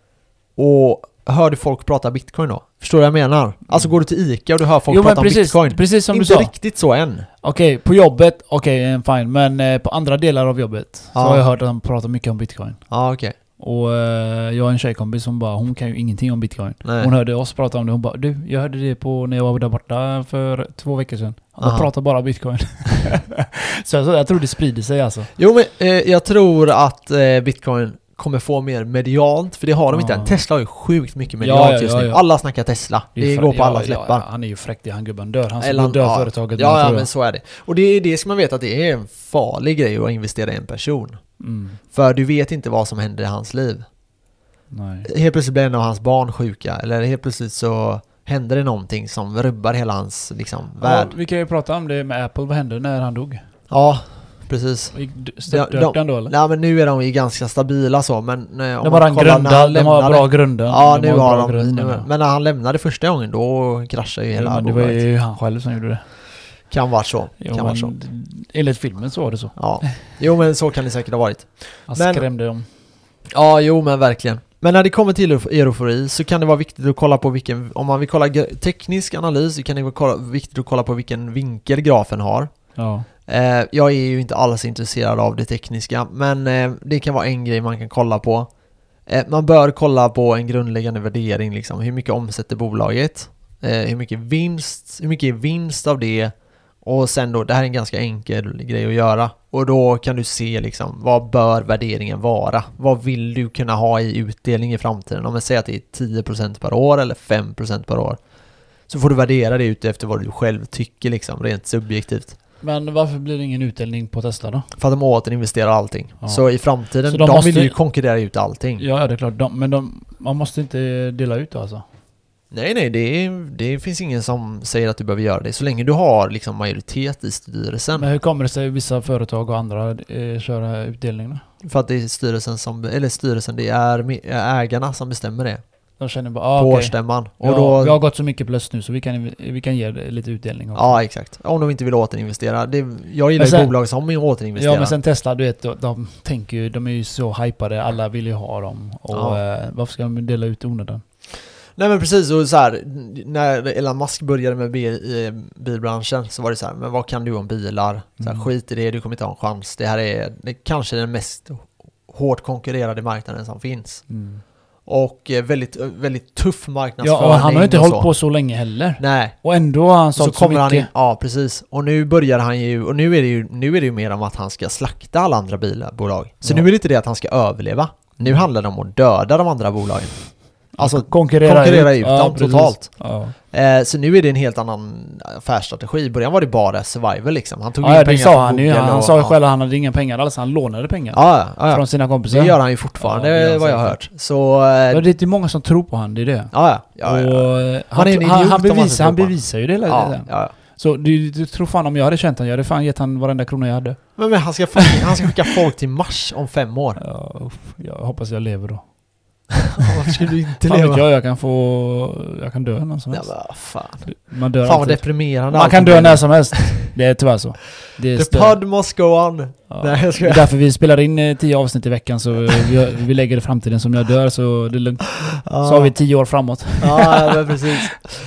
och hör du folk prata bitcoin då? Förstår du vad jag menar? Alltså går du till ICA och du hör folk Jo prata om precis, bitcoin? precis som inte du sa. riktigt så än. Okej, på jobbet, okej, eh, fine. Men eh, på andra delar av jobbet så Ja. har jag hört att de pratar mycket om bitcoin. Ja, okej. Och eh, jag har en tjejkompis som bara, hon kan ju ingenting om bitcoin. Nej. Hon hörde oss prata om det, hon bara du, jag hörde det på när jag var där borta för två veckor sedan. De Aha. pratar bara bitcoin. så jag, jag tror det sprider sig alltså. Jo men eh, jag tror att eh, bitcoin kommer få mer medialt, för det har de inte än. Tesla har ju sjukt mycket medialt Ja, ja, just nu. ja. Alla snackar Tesla. Det, är går på allas läppar. Han är ju fräck det, han gubben dör. Han Eller skulle dö ja. företaget Ja, ja men så är det. Och det är det ska man veta att det är en farlig grej att investera i en person. Mm, För du vet inte vad som händer i hans liv. nej. Helt plötsligt blir en av hans barn sjuka, eller helt plötsligt så händer det någonting som rubbar hela hans liksom, värld. vi kan ju prata om det med Apple, vad hände när han dog? Ja, precis. De- Störtdök han då eller? Nej men nu är de ju ganska stabila så, men eh, om De har en grunda, de har bra grunder. Ja, nu har de, grunder, nu, ja. men när han lämnade första gången då kraschade ju Ja, hela men det var ju han själv som gjorde det. Kan vara så. Jo, kan vara så. enligt filmen så var det så. Ja. Jo men så kan det säkert ha varit. Han Men- skrämde dem. Ja, jo men verkligen. Men när det kommer till eufori så kan det vara viktigt att kolla på vilken, om man vill kolla teknisk analys så kan det vara viktigt att kolla på vilken vinkel grafen har. Ja. Eh, jag är ju inte alls intresserad av det tekniska, men eh, det kan vara en grej man kan kolla på. Eh, man bör kolla på en grundläggande värdering, liksom. hur mycket omsätter bolaget? Eh, hur mycket vinst? Hur mycket är vinst av det? Och sen då, det här är en ganska enkel grej att göra. Och då kan du se liksom, vad bör värderingen vara? Vad vill du kunna ha i utdelning i framtiden? Om vi säger att det är 10% per år eller 5% per år. Så får du värdera det ut efter vad du själv tycker liksom, rent subjektivt. Men varför blir det ingen utdelning på Tesla då? För att de återinvesterar allting. Ja. Så i framtiden, Så de, de måste- vill ju konkurrera ut allting. Ja, ja, det är klart. De, men de, man måste inte dela ut det alltså. Nej, nej, det, det finns ingen som säger att du behöver göra det. Så länge du har liksom majoritet i styrelsen. Men hur kommer det sig att vissa företag och andra eh, köra utdelning då? För att det är styrelsen som, eller styrelsen, det är ägarna som bestämmer det. De känner bara, ah, på årsstämman. Och Ja, då, vi har gått så mycket plus nu så vi kan, vi kan ge lite utdelning också. ja, exakt. Om de inte vill återinvestera. Det, jag gillar sen- ju bolag som återinvesterar. Ja men sen Tesla, du vet, de, de tänker ju, de är ju så hypade, alla vill ju ha dem. Och Ja. eh, varför ska de dela ut i onödan? Nej men precis, och så här, när Elon Musk började med bil, bilbranschen så var det så här, men vad kan du om bilar? Så här, Mm. Skit i det, du kommer inte ha en chans. Det här är det, kanske den mest hårt konkurrerade marknaden som finns. Och eh, väldigt, eh, väldigt tuff marknadsföring. Ja, och han har inte hållit så. på så länge heller. Nej, Och ändå har han så sålt så, kommer han mycket. in, ja precis. Och nu börjar han ju, och nu är det ju, nu är det ju mer om att han ska slakta alla andra bilbolag. Så Ja. nu är det inte det att han ska överleva. Nu handlar det om att döda de andra bolagen. Alltså, konkurrera, konkurrera ut dem precis. totalt. Ja. Eh, så nu är det en helt annan affärsstrategi. I början var det bara survival liksom. Han tog Ja, in ja, pengar det sa han ju. Han och- sa ju ja. själv att han hade inga pengar alls. Han lånade pengar. Ja, ja, ja. Från sina kompisar. Det gör han ju fortfarande, Ja, det han vad jag har hört. Så... Eh, Ja, det är många som tror på han, det är det. ja, ja, ja, ja. Och eh, han, är en han, idiot han, man bevisar, han bevisar ju det hela ja, tiden. ja. Så du, du tror fan om jag hade känt han, jag hade fan gett han varenda krona jag hade. Men, men han, ska, han ska skicka folk till Mars om fem år. Ja, uff, jag hoppas jag lever då. Varför skulle du inte Fan leva? vet jag, jag kan få... Jag kan dö när som Ja, helst. vad fan. Man dör Fan vad alltid. deprimerande Man kan dö när som helst. Det är tyvärr så. Det är The stö- pod must go on. ja. Nej, jag Det är därför vi spelar in eh, tio avsnitt i veckan så vi, vi lägger det framtiden. Som jag dör så det är lugnt. Så har vi tio år framåt. Ja, men precis.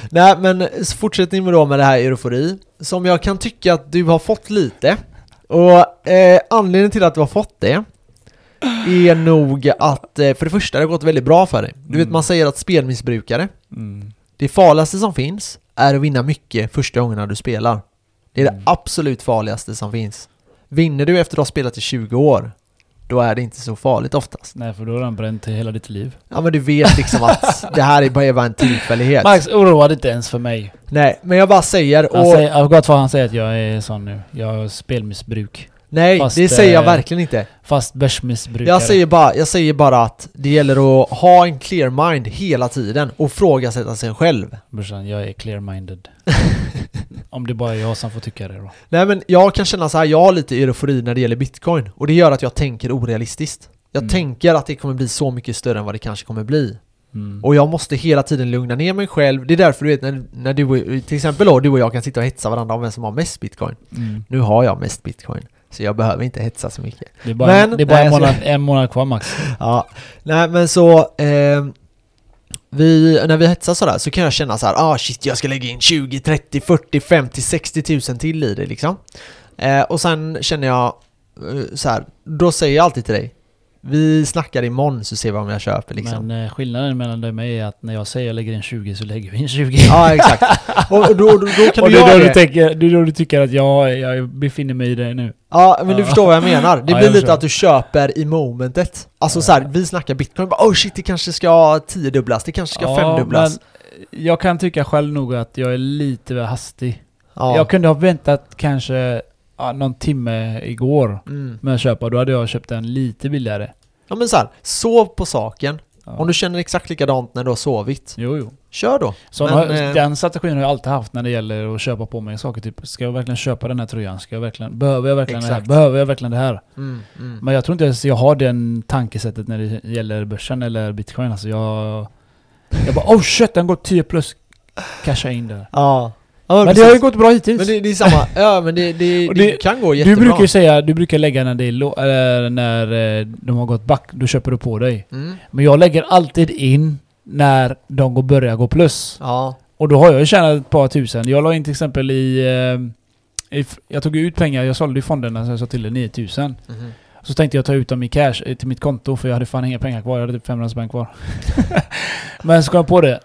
Nej, men fortsättning med då med det här eufori, som jag kan tycka att du har fått lite. Och eh, anledningen till att du har fått det är nog att, eh, för det första, det har gått väldigt bra för dig. Du vet, Mm. man säger att spelmissbrukare, Mm. det farligaste som finns är att vinna mycket första gångerna du spelar. Det är Mm. det absolut farligaste som finns. Vinner du efter att ha spelat i 20 år, då är det inte så farligt oftast. Nej, för då har den bränt hela ditt liv. Ja men du vet liksom att det här är bara en tillfällighet. Max oroade inte ens för mig. Nej, men jag bara säger, Han och säger, jag har gått för han säger att jag är sån nu. Jag har spelmissbruk. Nej, fast, det säger jag eh, verkligen inte. Fast börsmissbrukare. Jag säger, bara, jag säger bara att det gäller att ha en clear mind hela tiden och frågasätta sig själv. Brorsan, jag är clear-minded. Om det bara är jag som får tycka det då. Nej men jag kan känna så här, jag har lite eufori när det gäller bitcoin och det gör att jag tänker orealistiskt. Jag Mm. tänker att det kommer bli så mycket större än vad det kanske kommer bli. Mm. Och jag måste hela tiden lugna ner mig själv. Det är därför du vet när, när du, till exempel då, du och jag kan sitta och hetsa varandra om vem som har mest bitcoin. Mm. Nu har jag mest bitcoin. Så jag behöver inte hetsa så mycket. Det är bara, Men- det är bara nej, en, månad, en månad kvar Max. Ja, nej men så eh, vi, när vi hetsar sådär så kan jag känna så här, ah shit jag ska lägga in 20, 30, 40, 50, 60 tusen till i det liksom. Eh, och sen känner jag eh, så här, då säger jag alltid till dig, Vi snackar imorgon så ser vi om jag köper liksom. Men eh, skillnaden mellan dig och mig är att när jag säger jag lägger in 20 så lägger vi in 20. Ja exakt. Och då, då, då kan och du göra då det. du tänker, det är då du tycker att jag, jag befinner mig i det nu. Ja men du Ja. förstår vad jag menar. Det Ja, blir lite att du köper i momentet. Alltså så här, vi snackar bitcoin, bara oh shit det kanske ska tiodubblas, det kanske ska femdubblas. men jag kan tycka själv nog att jag är lite väl hastig. Ja. Jag kunde ha väntat kanske ja, någon timme igår Mm. med att köpa. Då hade jag köpt den lite billigare. ja men så här, sov på saken. Ja. Om du känner exakt likadant när du har sovit, Jo, jo. kör då. Men, har, eh, den strategin har jag alltid haft när det gäller att köpa på mig saker. Typ, ska jag verkligen köpa den här tröjan? Ska jag verkligen, behöver jag verkligen det här? Behöver jag verkligen det här? Mm, mm. Men jag tror inte ens jag har den tankesättet när det gäller börsen eller bitcoin. Alltså jag... Jag bara oh shit, den går 10 plus. Casha in där. Ja. Ja Men det precis. har ju gått bra hittills. Men det, det är samma, ja men det, det, det, det- kan gå du jättebra. brukar ju säga, du brukar lägga när det är eller när eh, de har gått back, då köper du på dig. Mm. Men jag lägger alltid in när de går, börjar gå plus. Ja. Och då har jag ju tjänat ett par tusen. Jag la in till exempel i... eh, i jag tog ut pengar, jag sålde i fonderna så jag sa till det 9000. Mhm. Så tänkte jag ta ut dem i cash eh, till mitt konto för jag hade fan inga pengar kvar. Jag hade typ 500 spänn kvar. Men så kom jag på det.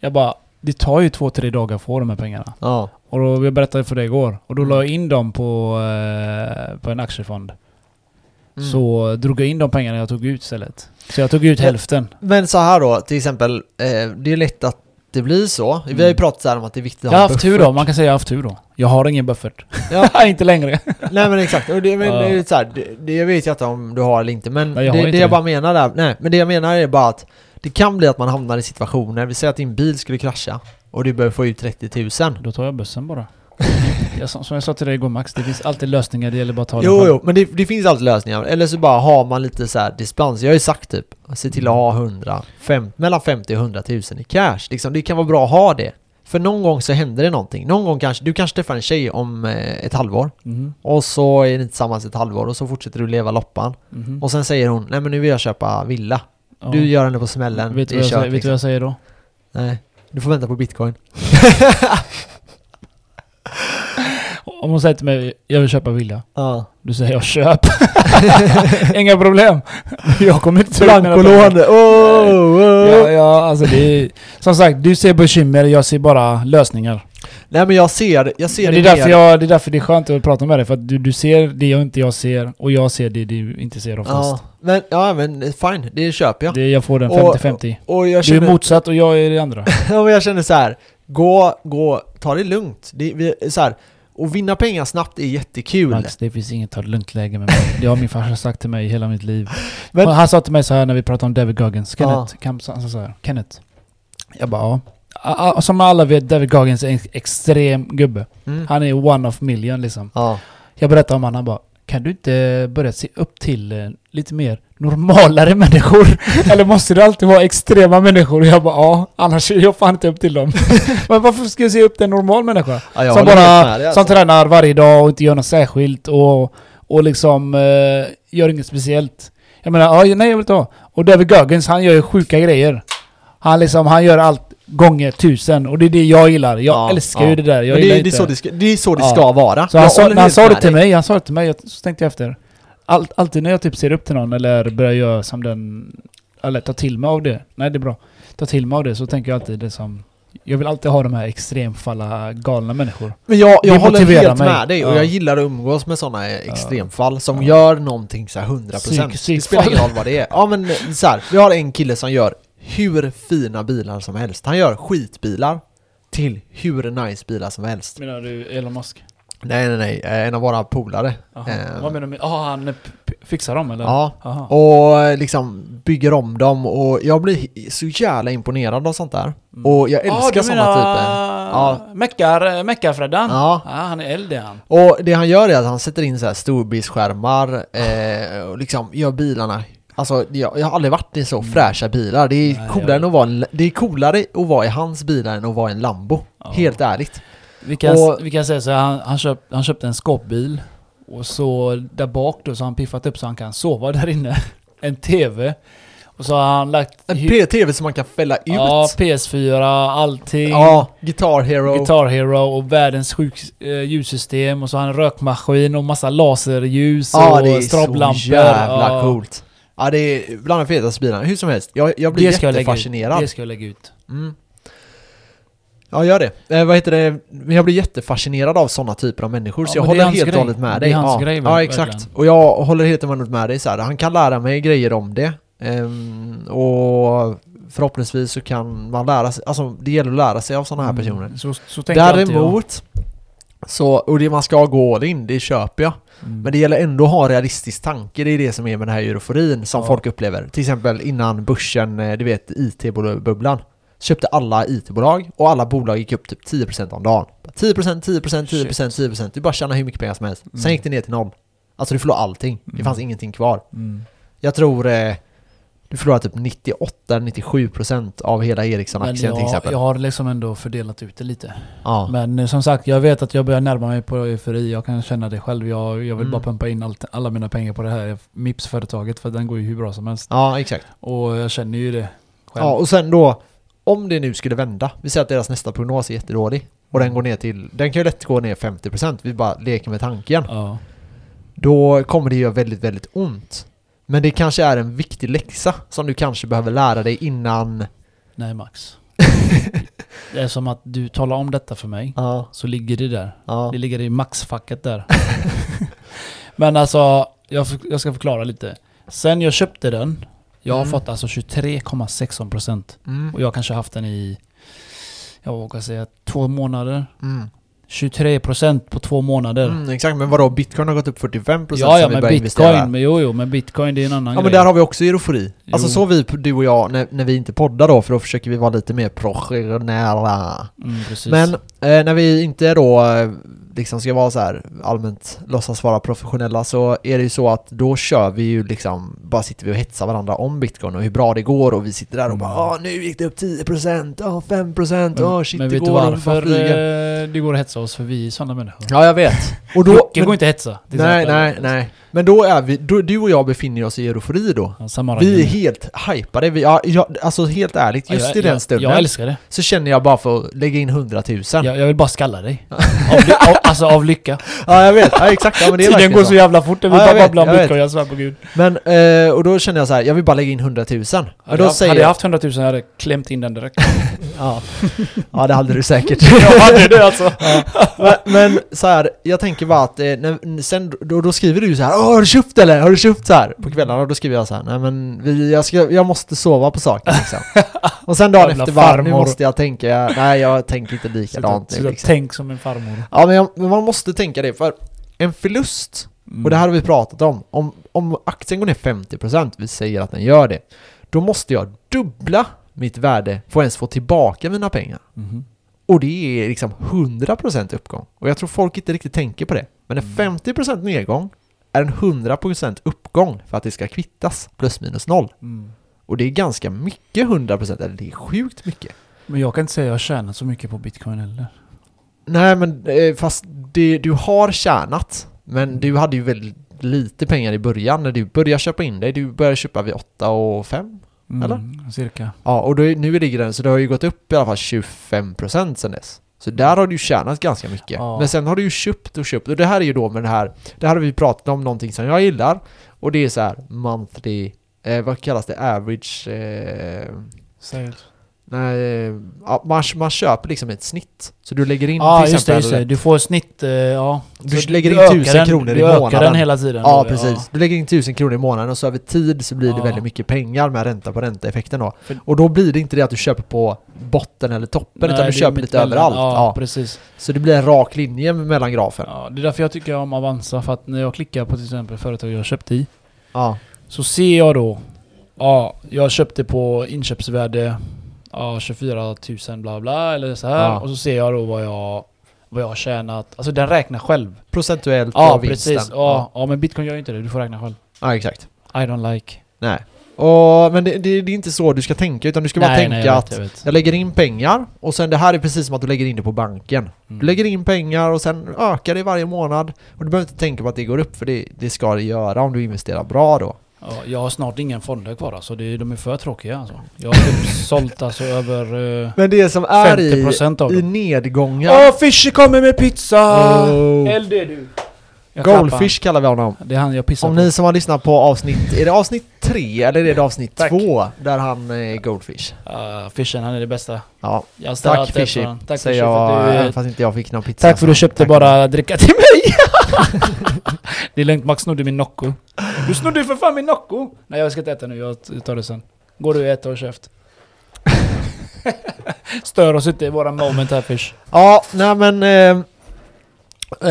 Jag bara, det tar ju två, tre dagar att få de här pengarna. Ja. Och då, jag berättade för dig igår. Och då Mm. la jag in dem på, eh, på en aktiefond. Mm. Så drog jag in de pengarna jag tog ut istället. Så jag tog ut hälften. Men så här då, till exempel, eh, det är lätt att det blir så. Vi har ju Mm. pratat så om att det är viktigt att Jag har ha haft en tur buffert. då, man kan säga jag har haft tur då. Jag har ingen buffert. Ja. inte längre. Nej men exakt, och det, men, Ja. det är så här, det, det vet jag inte om du har eller inte men Nej, det, inte det jag bara menar där, nej men det jag menar är bara att det kan bli att man hamnar i situationer, vi säger att din bil skulle krascha och du behöver få ut 30 000 Då tar jag bussen bara. jag, som jag sa till dig igår Max, det finns alltid lösningar, det gäller bara att ta Jo jo, men det, det finns alltid lösningar, eller så bara har man lite så här dispens, jag har ju sagt typ Se till att ha 100, fem, mellan 50 och 100 000 i cash, liksom, det kan vara bra att ha det. För någon gång så händer det någonting, någon gång kanske, du kanske träffar en tjej om eh, ett halvår. Mhm, Och så är ni tillsammans ett halvår och så fortsätter du leva loppan. Mhm. Och sen säger hon, nej men nu vill jag köpa villa Ja. Du gör henne på smällen, vet du vad, jag kört säger, vet du liksom. vad jag säger då? Nej, du får vänta på bitcoin Om hon säger till mig, jag vill köpa villa. Ja Du säger jag köp. Inga problem. Jag kommer inte ta ut mina pengar. Oh, oh. Ja, ja, alltså det är, Som sagt, du ser bekymmer, jag ser bara lösningar. Nej men jag ser, jag ser Det det, är, därför mer- jag, det är därför det är skönt att prata med dig, för att du, du ser det jag inte jag ser, och jag ser det du inte ser oftast. Ja, men, ja men fine, det köper jag Det, jag får den Och- 50-50. Och jag Du är känner, motsatt och jag är det andra. ja, men jag känner så här. gå, gå, ta det lugnt det, vi, så här, Och vinna pengar snabbt är jättekul Max, det finns inget ta det lugnt läge med mig. Det har min farsa sagt till mig hela mitt liv. Men- han sa till mig så här när vi pratade om David Goggins. Ja. Kenneth, Kam- han sa så här, Kenneth. Jag bara ja. Som alla vet, David Goggins är en extrem gubbe. mm. Han är one of million liksom. Ja, Jag berättade om honom, han bara kan du inte börja se upp till eh, lite mer normalare människor? Eller måste det alltid vara extrema människor? Och jag bara ja, annars är jag fan inte upp till dem. Men varför ska jag se upp till en normal människa? ja som bara med som alltså. tränar varje dag och inte gör något särskilt och, och liksom eh, gör inget speciellt. Jag menar, ja, nej jag vill inte ha. Och David Goggins, han gör ju sjuka grejer. Han liksom, han gör allt gånger tusen och det är det jag gillar. Jag Ja, älskar ja. ju det där. Jag Men det, inte. det, är så det, ska, det är så det Ja. ska vara Så han sa, när han sa det till dig. mig, han sa det till mig, jag- så tänkte jag efter. All, alltid när jag typ ser upp till någon eller börjar göra som den, eller ta till mig av det. Nej det är bra. Ta till mig av det så tänker jag alltid det som, jag vill alltid ha de här extremfalla galna människor. Men jag, jag Det håller helt mig. med dig och Ja. jag gillar att umgås med sådana extremfall som Ja. gör någonting så här 100% Psyk- Det psykfall. spelar ingen roll vad det är Ja men så här, vi har en kille som gör hur fina bilar som helst Han gör skitbilar till hur nice bilar som helst Menar du Elon Musk? Nej nej nej, eh, en av våra polare. Eh. Vad menar du med, ah, han p- fixar dem eller? Ja, Aha. och eh, liksom bygger om dem och jag blir så jävla imponerad av sånt där Mm. Och jag älskar Ah, såna menar, typer Ja. Meckar, Meckarfreddan? Ja, Ja, han är eld han. Och det han gör är att han sätter in så här storbildsskärmar eh, och liksom gör bilarna Alltså jag, jag har aldrig varit i så Mm. fräscha bilar. Det är, Nej, coolare än att vara en, det är coolare att vara i hans bilar än att vara i en Lambo. Ja. Helt ärligt. Vi kan, Och- vi kan säga så här, han, han, köp, han köpte en skåpbil och så där bak då så har han piffat upp så han kan sova där inne. En TV. Och så har han lagt... En P-TV som man kan fälla ut. Ja, PS4, allting. Ja, Guitar Hero. Guitar Hero och världens sjuk eh, ljussystem och så har han en rökmaskin och massa laserljus ja, och det är stroblampor. så jävla ja. coolt. Ja, det är bland de fetaste bilarna. Hur som helst, jag, jag blir det ska jag jättefascinerad. Det ska jag lägga ut. Mm. Ja, gör det. Eh, vad heter det? Jag blir jättefascinerad av sådana typer av människor, så Ja, jag det är håller helt och hållet med Det är dig. hans ja. grej, ja, exakt. Och jag håller helt och hållet med dig så här. Han kan lära mig grejer om det. Ehm, och förhoppningsvis så kan man lära sig, alltså det gäller att lära sig av sådana här personer. Mm, Så, så tänker alltid jag. Så, och det man ska gå all in, det köper jag. Mm. Men det gäller ändå att ha realistisk tanke, det är det som är med den här euforin som Ja. folk upplever. Till exempel innan börsen, eh, du vet IT-bubblan. Köpte alla IT-bolag och alla bolag gick upp typ 10% om dagen. 10%, 10%, 10%, 10%. Du bara tjänar hur mycket pengar som helst. Sen Mm. gick det ner till noll. Alltså du förlorade allting. Det Mm. fanns ingenting kvar. Mm. Jag tror eh, du förlorade typ 98-97% av hela Ericsson-aktien till exempel. jag har liksom ändå fördelat ut det lite. Ja. Men eh, som sagt, jag vet att jag börjar närma mig på eufori. Jag kan känna det själv. Jag, jag vill Mm. bara pumpa in allt, alla mina pengar på det här Mips-företaget för den går ju hur bra som helst. ja, exakt. Och jag känner ju det själv. Ja, och sen då, om det nu skulle vända, vi säger att deras nästa prognos är jättedålig och den går ner till, den kan ju lätt gå ner 50%, vi bara leker med tanken. Ja. Då kommer det göra väldigt, väldigt ont. Men det kanske är en viktig läxa som du kanske behöver lära dig innan... Nej Max. det är som att du talar om detta för mig. Ja, Så ligger det där. ja. Det ligger i Max-facket där. Men alltså, jag, jag ska förklara lite. Sen jag köpte den, jag har Mm. fått alltså 23,16% Mm. och jag kanske haft den i, jag vågar säga två månader. Mm. 23% på två månader. Mm, exakt, men vadå? Bitcoin har gått upp 45% ja, ja, men började investera. bitcoin, men jo, jo, men bitcoin det är en annan Ja grej. men där har vi också eufori. Alltså så vi, du och jag, när, när vi inte poddar då, för då försöker vi vara lite mer professionella. Mm, precis. Men eh, när vi inte då eh, liksom ska vara så här allmänt låtsas vara professionella så är det ju så att då kör vi ju liksom, bara sitter vi och hetsar varandra om bitcoin och hur bra det går och vi sitter där och bara Mm. Åh, nu gick det upp 10%, ja 5%, åh shit men det vet du går, bara varför flyger." eh, det går att hetsa oss? För vi är sådana människor. Ja jag vet. Och då, men, går inte att hetsa. nej nej nej. Men då är vi, då, du och jag befinner oss i eufori då. Ja, Vi är helt hypade, vi, ja, jag, alltså helt ärligt, Ja, just jag, i den jag, stunden Jag älskar det. så känner jag bara för att lägga in 100 000 Jag, jag vill bara skalla dig. av, av, alltså av lycka. Ja jag vet, ja, exakt, ja, men det är Tiden går så. jävla fort, vill Ja, bara vet, babbla om vet. bitcoin, jag svär på gud. Men, eh, och då känner jag så här, jag vill bara lägga in 100 000 och Hade, då jag, säger hade jag haft 100 000 hade jag klämt in den direkt. ja. ja det hade du säkert jag hade det alltså. men, men så här, jag tänker bara att eh, när, sen, då, då skriver du så här har du köpt eller? Har du köpt så här på kvällarna? Då skriver jag så här, nej men vi, jag, ska, jag måste sova på saken liksom. Och sen dagen efter bara, nu måste jag tänka, nej jag tänker inte likadant Sluta, nu sluta liksom. tänk som en farmor. Ja men, jag, men man måste tänka det, för en förlust Mm. Och det här har vi pratat om. Om, om aktien går ner 50%, vi säger att den gör det, då måste jag dubbla mitt värde för att ens få tillbaka mina pengar. Mhm. Och det är liksom 100% uppgång. Och jag tror folk inte riktigt tänker på det. Men en Mm. 50% nedgång är en 100% uppgång för att det ska kvittas plus minus noll. Mm. Och det är ganska mycket 100%, eller det är sjukt mycket. Men jag kan inte säga att jag har tjänat så mycket på bitcoin heller. Nej men eh, fast det, du har tjänat, men du hade ju väldigt lite pengar i början när du började köpa in dig. Du började köpa vid 8 och 5. Mm, Eller? Cirka. Ja, och då, är- nu ligger den, så det har ju gått upp i alla fall 25% sen dess. Så där har du tjänat ganska mycket. Ja. Men sen har du ju köpt och köpt. Och det här är ju då med det här, det här har vi pratat om, någonting som jag gillar. Och det är så här monthly, eh, vad kallas det? Average... Eh, Sales. Nej, ja, man, man köper liksom ett snitt. Så du lägger in Ja till just det, exempel... just det. Du får snitt, eh, ja. Du Så lägger in ökar 1000 den- kronor i Du ökar månaden. den hela tiden. Ja, då, precis. Du lägger in 1000 kronor i månaden och så över tid så blir det Ja. väldigt mycket pengar med ränta på ränta-effekten då. För- Och då blir det inte det att du köper på botten eller toppen Nej, utan du det köper lite överallt. Ja, Ja. precis. Så det blir en rak linje mellan grafen. Ja, det är därför jag tycker om Avanza, för att när jag klickar på till exempel företag jag köpt i, Ja. så ser jag då, ja, jag köpte på inköpsvärde ja, 24 000 bla bla eller så här Ja. och så ser jag då vad jag, vad jag har tjänat. Alltså den räknar själv. Procentuellt Ja, av vinsten. precis. Ja, ja, men bitcoin gör ju inte det. Du får räkna själv. ja, exakt. I don't like. Nej. Och, men det, det, det är inte så du ska tänka utan du ska bara tänka jag att vet, jag vet. jag lägger in pengar och sen det här är precis som att du lägger in det på banken. Mm. Du lägger in pengar och sen ökar det varje månad och du behöver inte tänka på att det går upp för det, det ska det göra om du investerar bra då. Ja, jag har snart ingen fonder kvar alltså. Det, de är för tråkiga alltså. Jag har typ sålt alltså över eh, Men det som är i, 50% av i dem. nedgångar... Åh, Fishy kommer med pizza! Oh. LD du! Jag klappar Goldfish kallar vi honom. Det är han jag pissar Om på. ni som har lyssnat på avsnitt, är det avsnitt tre, eller är det avsnitt Tack. två, där han är Goldfish. Uh, Fishen, han är det bästa. Ja, tack Fishy, säger jag, att du... fast inte jag fick någon pizza. Tack för att du köpte tack. bara dricka till mig! det är lugnt, Max snodde min Nocco. Du snodde för fan min Nocco! Nej jag ska inte äta nu, jag tar det sen. Går du och äter och käft. Stör oss inte i våra moment här Fish. Ja, nej men... Eh, eh,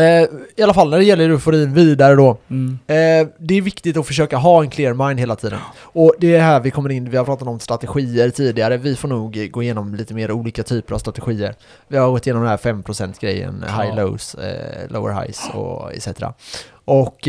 I alla fall när det gäller euforin vidare då. Mm. Eh, det är viktigt att försöka ha en clear mind hela tiden. Och det är här vi kommer in, vi har pratat om strategier tidigare, vi får nog gå igenom lite mer olika typer av strategier. Vi har gått igenom den här 5% grejen, Ja. high lows, eh, lower highs och etc. Och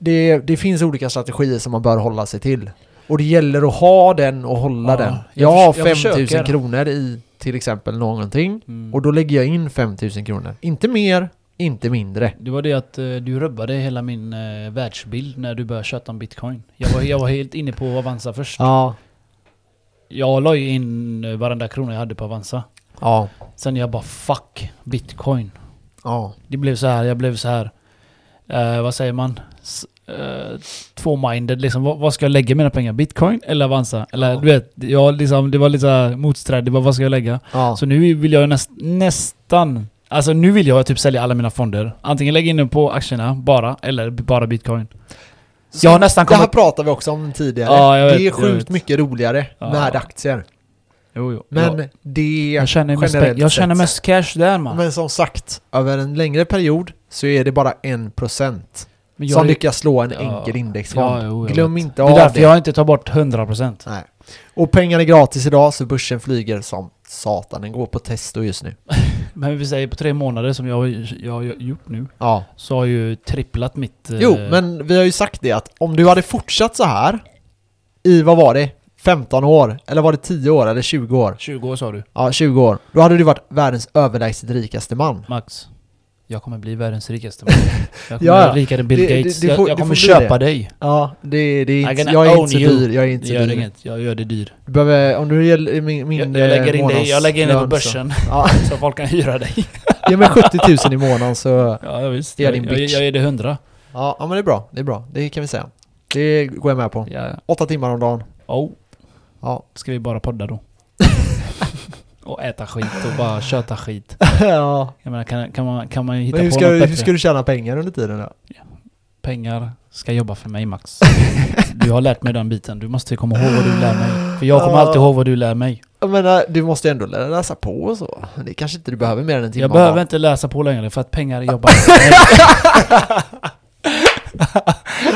det, det finns olika strategier som man bör hålla sig till. Och det gäller att ha den och hålla Ja, den. jag Jag, har förs- jag 5000 försöker. kronor i till exempel någonting Mm. och då lägger jag in 5000 kronor. Inte mer, inte mindre. Det var det att eh, du rubbade hela min uh, världsbild när du började köta om bitcoin. Jag var, jag var helt inne på Avanza först. Ja. Jag la ju in uh, varenda krona jag hade på Avanza. Ja. Sen jag bara fuck bitcoin. Ja. Det blev så här, jag blev så här. eh, vad säger man? S- eh, Två-minded liksom. Vad, vad ska jag lägga mina pengar? Bitcoin eller Avanza? Eller Ja. du vet, jag liksom, det var lite motsträdigt. Vad ska jag lägga? Ja. Så nu vill jag näst, nästan... Alltså nu vill jag typ sälja alla mina fonder. Antingen lägga in dem på aktierna bara, eller bara bitcoin. Så Jag har nästan Det här kommit... pratade vi också om tidigare. Ja, vet, det är sjukt mycket roligare Ja. med aktier. Jo, jo. Men jag, det jag känner, mest, jag känner mest cash där man. Men som sagt, över en längre period så är det bara en procent Men som är- lyckas slå en Ja. enkel indexfond. Ja, jo, Glöm vet. inte Det är av därför det. jag inte tar bort 100%. Nej. Och pengar är gratis idag så börsen flyger som satan. Den går på testo just nu. Men vi säger på tre månader som jag, har- gjort nu. Ja. Så har ju tripplat mitt... eh, Jo, men vi har ju sagt det att om du hade fortsatt så här i, vad var det? 15 år? Eller var det 10 år? Eller 20 år? 20 år sa du. Ja, 20 år. Då hade du varit världens överlägset rikaste man. Max. Jag kommer bli världens rikaste man. Jag kommer Ja, bli rikare än Bill det- det- Gates. det jag, får- jag det kommer köpa det. dig. Ja, det, det är inte, jag är inte så you. dyr. Jag är inte Det så gör dyr. inget. Jag gör det dyr. Du behöver, om du ger min, min Jag, jag lägger eh, in dig, jag lägger in dig på så- börsen. Ja, Så folk kan hyra dig. ge mig 70 000 i månaden så... Ja visst. Det är Jag, din jag, bitch. jag ger dig 100. Ja, ja, men det är bra. Det är bra. Det kan vi säga. Det går jag med på. Ja. Åtta timmar om dagen. Oh, Ja. ska vi bara podda då? och äta skit och bara köta skit. ja. Jag menar, kan, kan, man, kan man hitta Men hur på ska, något du, hur ska du tjäna pengar under tiden då? Pengar ska jobba för mig Max. du har lärt mig den biten. Du måste komma ihåg vad du lär mig. För jag kommer Ja. alltid ihåg vad du lär mig. Jag menar, du måste ändå läsa på och så. Det kanske inte du behöver mer än en timme Jag behöver inte läsa på längre för att pengar jobbar för mig.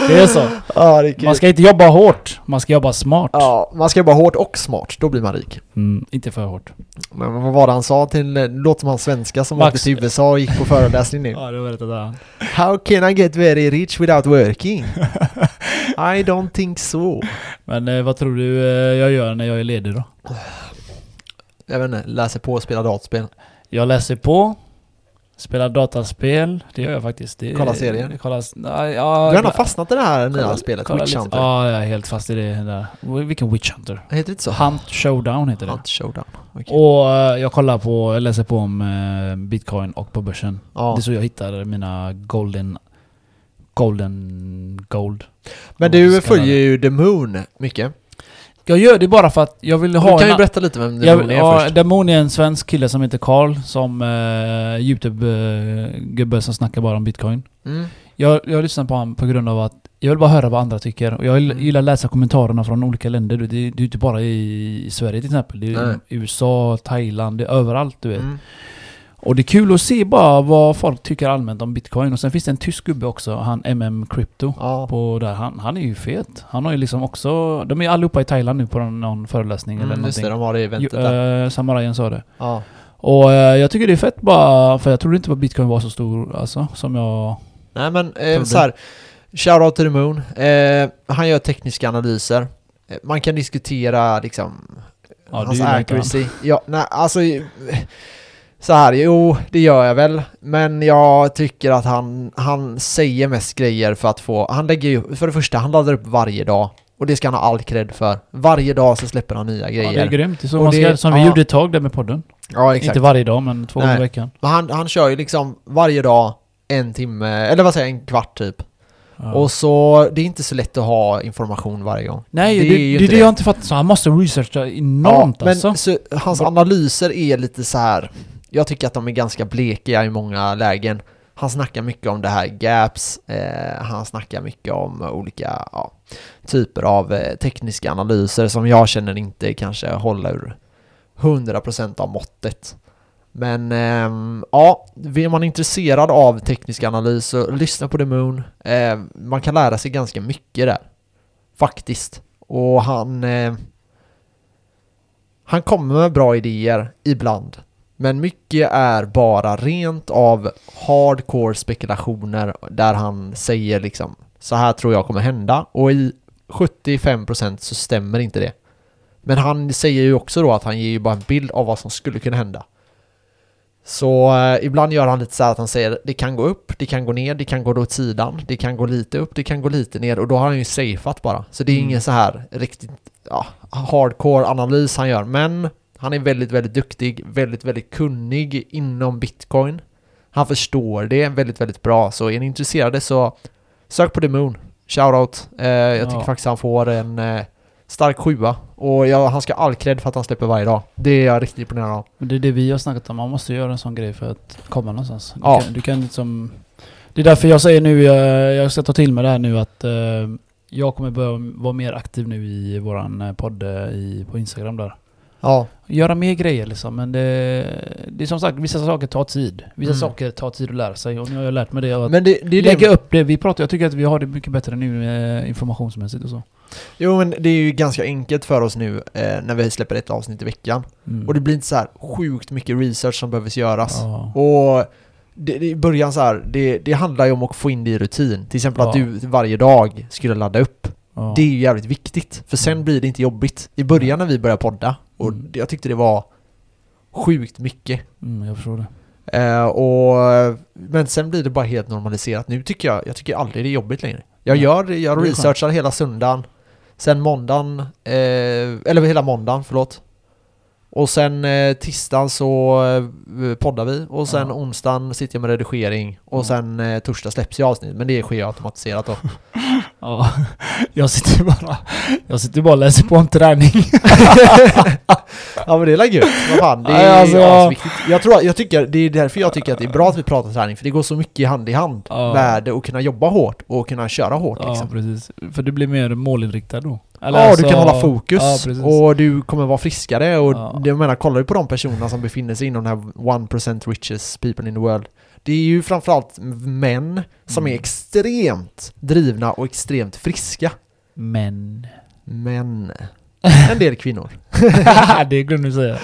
Det är så. Ja, det är. Man ska inte jobba hårt, man ska jobba smart. Ja, man ska jobba hårt och smart. Då blir man rik. Mm, inte för hårt. Men vad var det han sa till... Det låter som han svenska som Max. åkte till USA och gick på föreläsning nu. Ja, det var rätt där. How can I get very rich without working? I don't think so. Men eh, vad tror du eh, jag gör när jag är ledig då? Jag vet inte, läser på och spelar dataspel. Jag läser på, spelar dataspel, det gör jag faktiskt. Det, Kolla serier. Kolla, ja, Du har ändå fastnat i det här nya kolla- spelet, kolla Witch Hunter. Ja, jag är helt fast i det där. Vilken Witch Hunter? Heter det inte så? Hunt Showdown heter det. Hunt Showdown. Okej. Och eh, jag kollar på, jag läser på om eh, bitcoin och på börsen. Ja. Det är så jag hittar mina golden... Golden gold. Men du följer ju The Moon mycket. Jag gör det bara för att jag vill Du ha kan ju berätta lite vem Moon är ja, först. Demon är en svensk kille som heter Karl som uh, Youtube-gubbe som snackar bara om bitcoin. Mm. Jag, jag lyssnar på honom på grund av att jag vill bara höra vad andra tycker. Och jag Mm. gillar att läsa kommentarerna från olika länder. Det, det är ju inte bara i Sverige till exempel. Det är Nej. USA, Thailand, det är överallt du vet. Mm. Och det är kul att se bara vad folk tycker allmänt om bitcoin. Och sen finns det en tysk gubbe också, han MM Crypto. Ja. På där. Han, han är ju fet. Han har ju liksom också... De är allihopa i Thailand nu på någon, någon föreläsning eller Mm, just någonting. det, de har det eventet där. eh, Samarajen sa det. Ja. Och eh, jag tycker det är fett bara, för jag trodde inte att bitcoin var så stor alltså, som jag... Nej men eh, så här. Shoutout to the Moon. Eh, han gör tekniska analyser. Eh, man kan diskutera liksom Ja, hans accuracy. Ja, nej, alltså så här, jo, det gör jag väl. Men jag tycker att han, han säger mest grejer för att få... Han lägger ju, för det första, han laddar upp varje dag. Och det ska han ha all cred för. Varje dag så släpper han nya Ja, grejer. det är grymt. Det så man ska, det- som vi ja. gjorde ett tag där med podden. Ja, exakt. Inte varje dag, men två gånger i veckan. Men han, han kör ju liksom varje dag en timme, eller vad säger jag, en kvart typ. Ja. Och så, det är inte så lätt att ha information varje gång. Nej, det det, är ju det, inte det, det. jag inte fattar. Så han måste researcha enormt men alltså. så, hans analyser är lite så här. Jag tycker att de är ganska blekiga i många lägen. Han snackar mycket om det här gaps, eh, han snackar mycket om olika ja, typer av eh, tekniska analyser som jag känner inte kanske håller 100% av måttet. Men eh, ja, är man intresserad av teknisk analys så lyssna på The Moon. Eh, man kan lära sig ganska mycket där. Faktiskt. Och han... Eh, han kommer med bra idéer ibland. Men mycket är bara rent av hardcore spekulationer där han säger liksom så här tror jag kommer hända och i 75% så stämmer inte det. Men han säger ju också då att han ger ju bara en bild av vad som skulle kunna hända. Så eh, ibland gör han lite så här att han säger det kan gå upp, det kan gå ner, det kan gå åt sidan, det kan gå lite upp, det kan gå lite ner och då har han ju safeat bara. Så det är Mm. ingen så här riktigt ja, hardcore analys han gör, men han är väldigt, väldigt duktig, väldigt, väldigt kunnig inom bitcoin. Han förstår det väldigt, väldigt bra, så är ni intresserade så sök på The Moon. Shoutout. Eh, jag Ja. tycker faktiskt han får en eh, stark sjua och jag, han ska ha all cred för att han släpper varje dag. Det är jag riktigt imponerad av. Men det är det vi har snackat om. Man måste göra en sån grej för att komma någonstans. Du, Ja. kan, du kan liksom... Det är därför jag säger nu, jag, jag ska ta till mig det här nu att eh, jag kommer börja vara mer aktiv nu i våran eh, podd eh, i, på Instagram där. Ja, Göra mer grejer liksom, men det, det är som sagt, vissa saker tar tid. Vissa Mm. saker tar tid att lära sig och nu har jag lärt mig det. Att men det, det lägga det. upp det. Vi pratar, jag tycker att vi har det mycket bättre nu eh, informationsmässigt och så. Jo men det är ju ganska enkelt för oss nu eh, när vi släpper ett avsnitt i veckan. Mm. Och det blir inte så här sjukt mycket research som behövs göras. Ja. Och det, det, i början så här, det, det handlar ju om att få in det i rutin. Till exempel att Ja. du varje dag skulle ladda upp. Ja. Det är ju jävligt viktigt. För sen Mm. blir det inte jobbigt. I början när vi började podda, och Mm. jag tyckte det var sjukt mycket. Mm, jag förstår det. Eh, och, men sen blir det bara helt normaliserat. Nu tycker jag, jag tycker aldrig det är jobbigt längre. Jag Nej. gör, jag researchar hela söndagen. Sen måndagen, eh, eller hela måndagen, förlåt. Och sen eh, tisdagen så eh, poddar vi och sen Ja. onsdagen sitter jag med redigering och Mm. sen eh, torsdag släpps ju avsnitt men det sker ju automatiserat då. Ja, jag sitter bara, jag sitter bara och läser på om träning. ja men det är väl gött, vad fan, det är alltså- asviktigt. Jag tror, jag tycker, det är därför jag tycker att det är bra att vi pratar träning för det går så mycket hand i hand Ja. med att kunna jobba hårt och kunna köra hårt Ja, liksom. precis. För du blir mer målinriktad då. ja, alltså- du kan hålla fokus Ja, och du kommer vara friskare och Ja. jag menar, kollar du på de personerna som befinner sig inom den här 1% richest people in the world det är ju framförallt män som är Mm. extremt drivna och extremt friska. Men... Men en del kvinnor. det glömde du säga.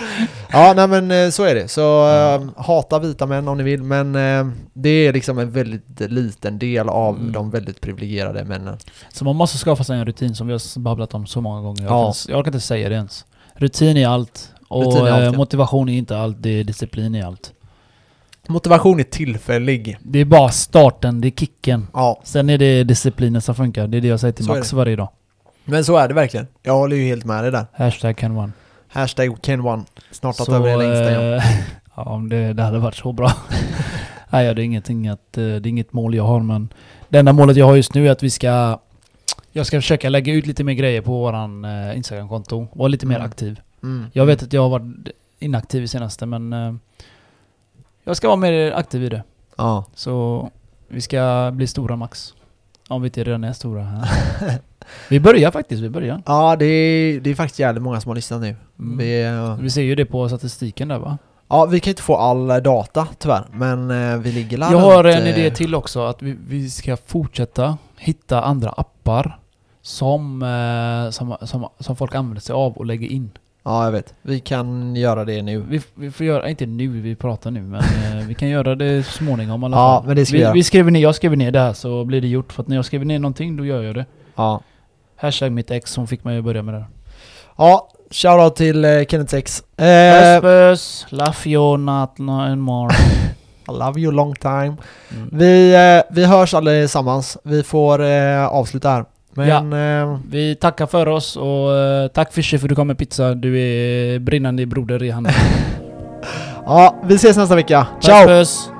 Ja, nej men eh, så är det. Så eh, hata vita män om ni vill, men eh, det är liksom en väldigt liten del av Mm. de väldigt privilegierade männen. Så man måste skaffa sig en rutin som vi har babblat om så många gånger. Jag, Ja. kan, jag kan inte säga det ens. Rutin är allt. Och Rutin är allt, eh, ja. motivation är inte allt, det är disciplin är allt. Motivation är tillfällig. Det är bara starten, det är kicken. Ja, Sen är det disciplinen som funkar. Det är det jag säger till Så Max varje dag. men så är det verkligen. Jag håller ju helt med dig där. Hashtag can one. Hashtag Ken One. Snart tagit över hela Instagram. ja, om det, det hade varit så bra. Nej, det är ingenting att, eh, det är inget mål jag har men det enda målet jag har just nu är att vi ska jag ska försöka lägga ut lite mer grejer på våran eh, Instagram-konto. Vara lite mer Mm. aktiv. Mm. Jag vet att jag har varit inaktiv i senaste men eh, jag ska vara mer aktiv i det. Ja. Så vi ska bli stora Max. Om vi inte redan är stora. vi börjar faktiskt, vi börjar. Ja, det är, det är faktiskt jävligt många som har lyssnat nu. Mm. Vi, eh, Vi ser ju det på statistiken där va? ja, vi kan inte få all eh, data tyvärr, men eh, vi ligger Jag har en eh, idé till också, att vi, vi ska fortsätta hitta andra appar som, eh, som, som, som folk använder sig av och lägger in. Ja, jag vet. Vi kan göra det nu. Vi, vi får göra, inte nu vi pratar nu, men eh, vi kan göra det småningom i alla Ja, fall. men det ska vi vi, göra. vi skriver ner, jag skriver ner det här så blir det gjort. För att när jag skriver ner någonting, då gör jag det. Ja. Hashtag mitt ex som fick mig att börja med det här. Ja, shoutout till eh, Kenneth X. Puss Eh, puss, love you not no and more. I love you long time. Mm. Vi, eh, vi hörs allesammans. Vi får eh, avsluta här. Men eh, Vi tackar för oss och eh, tack Fischer för att du kom med pizza. Du är brinnande broder i handen. ja, vi ses nästa vecka. Puss Ciao! puss!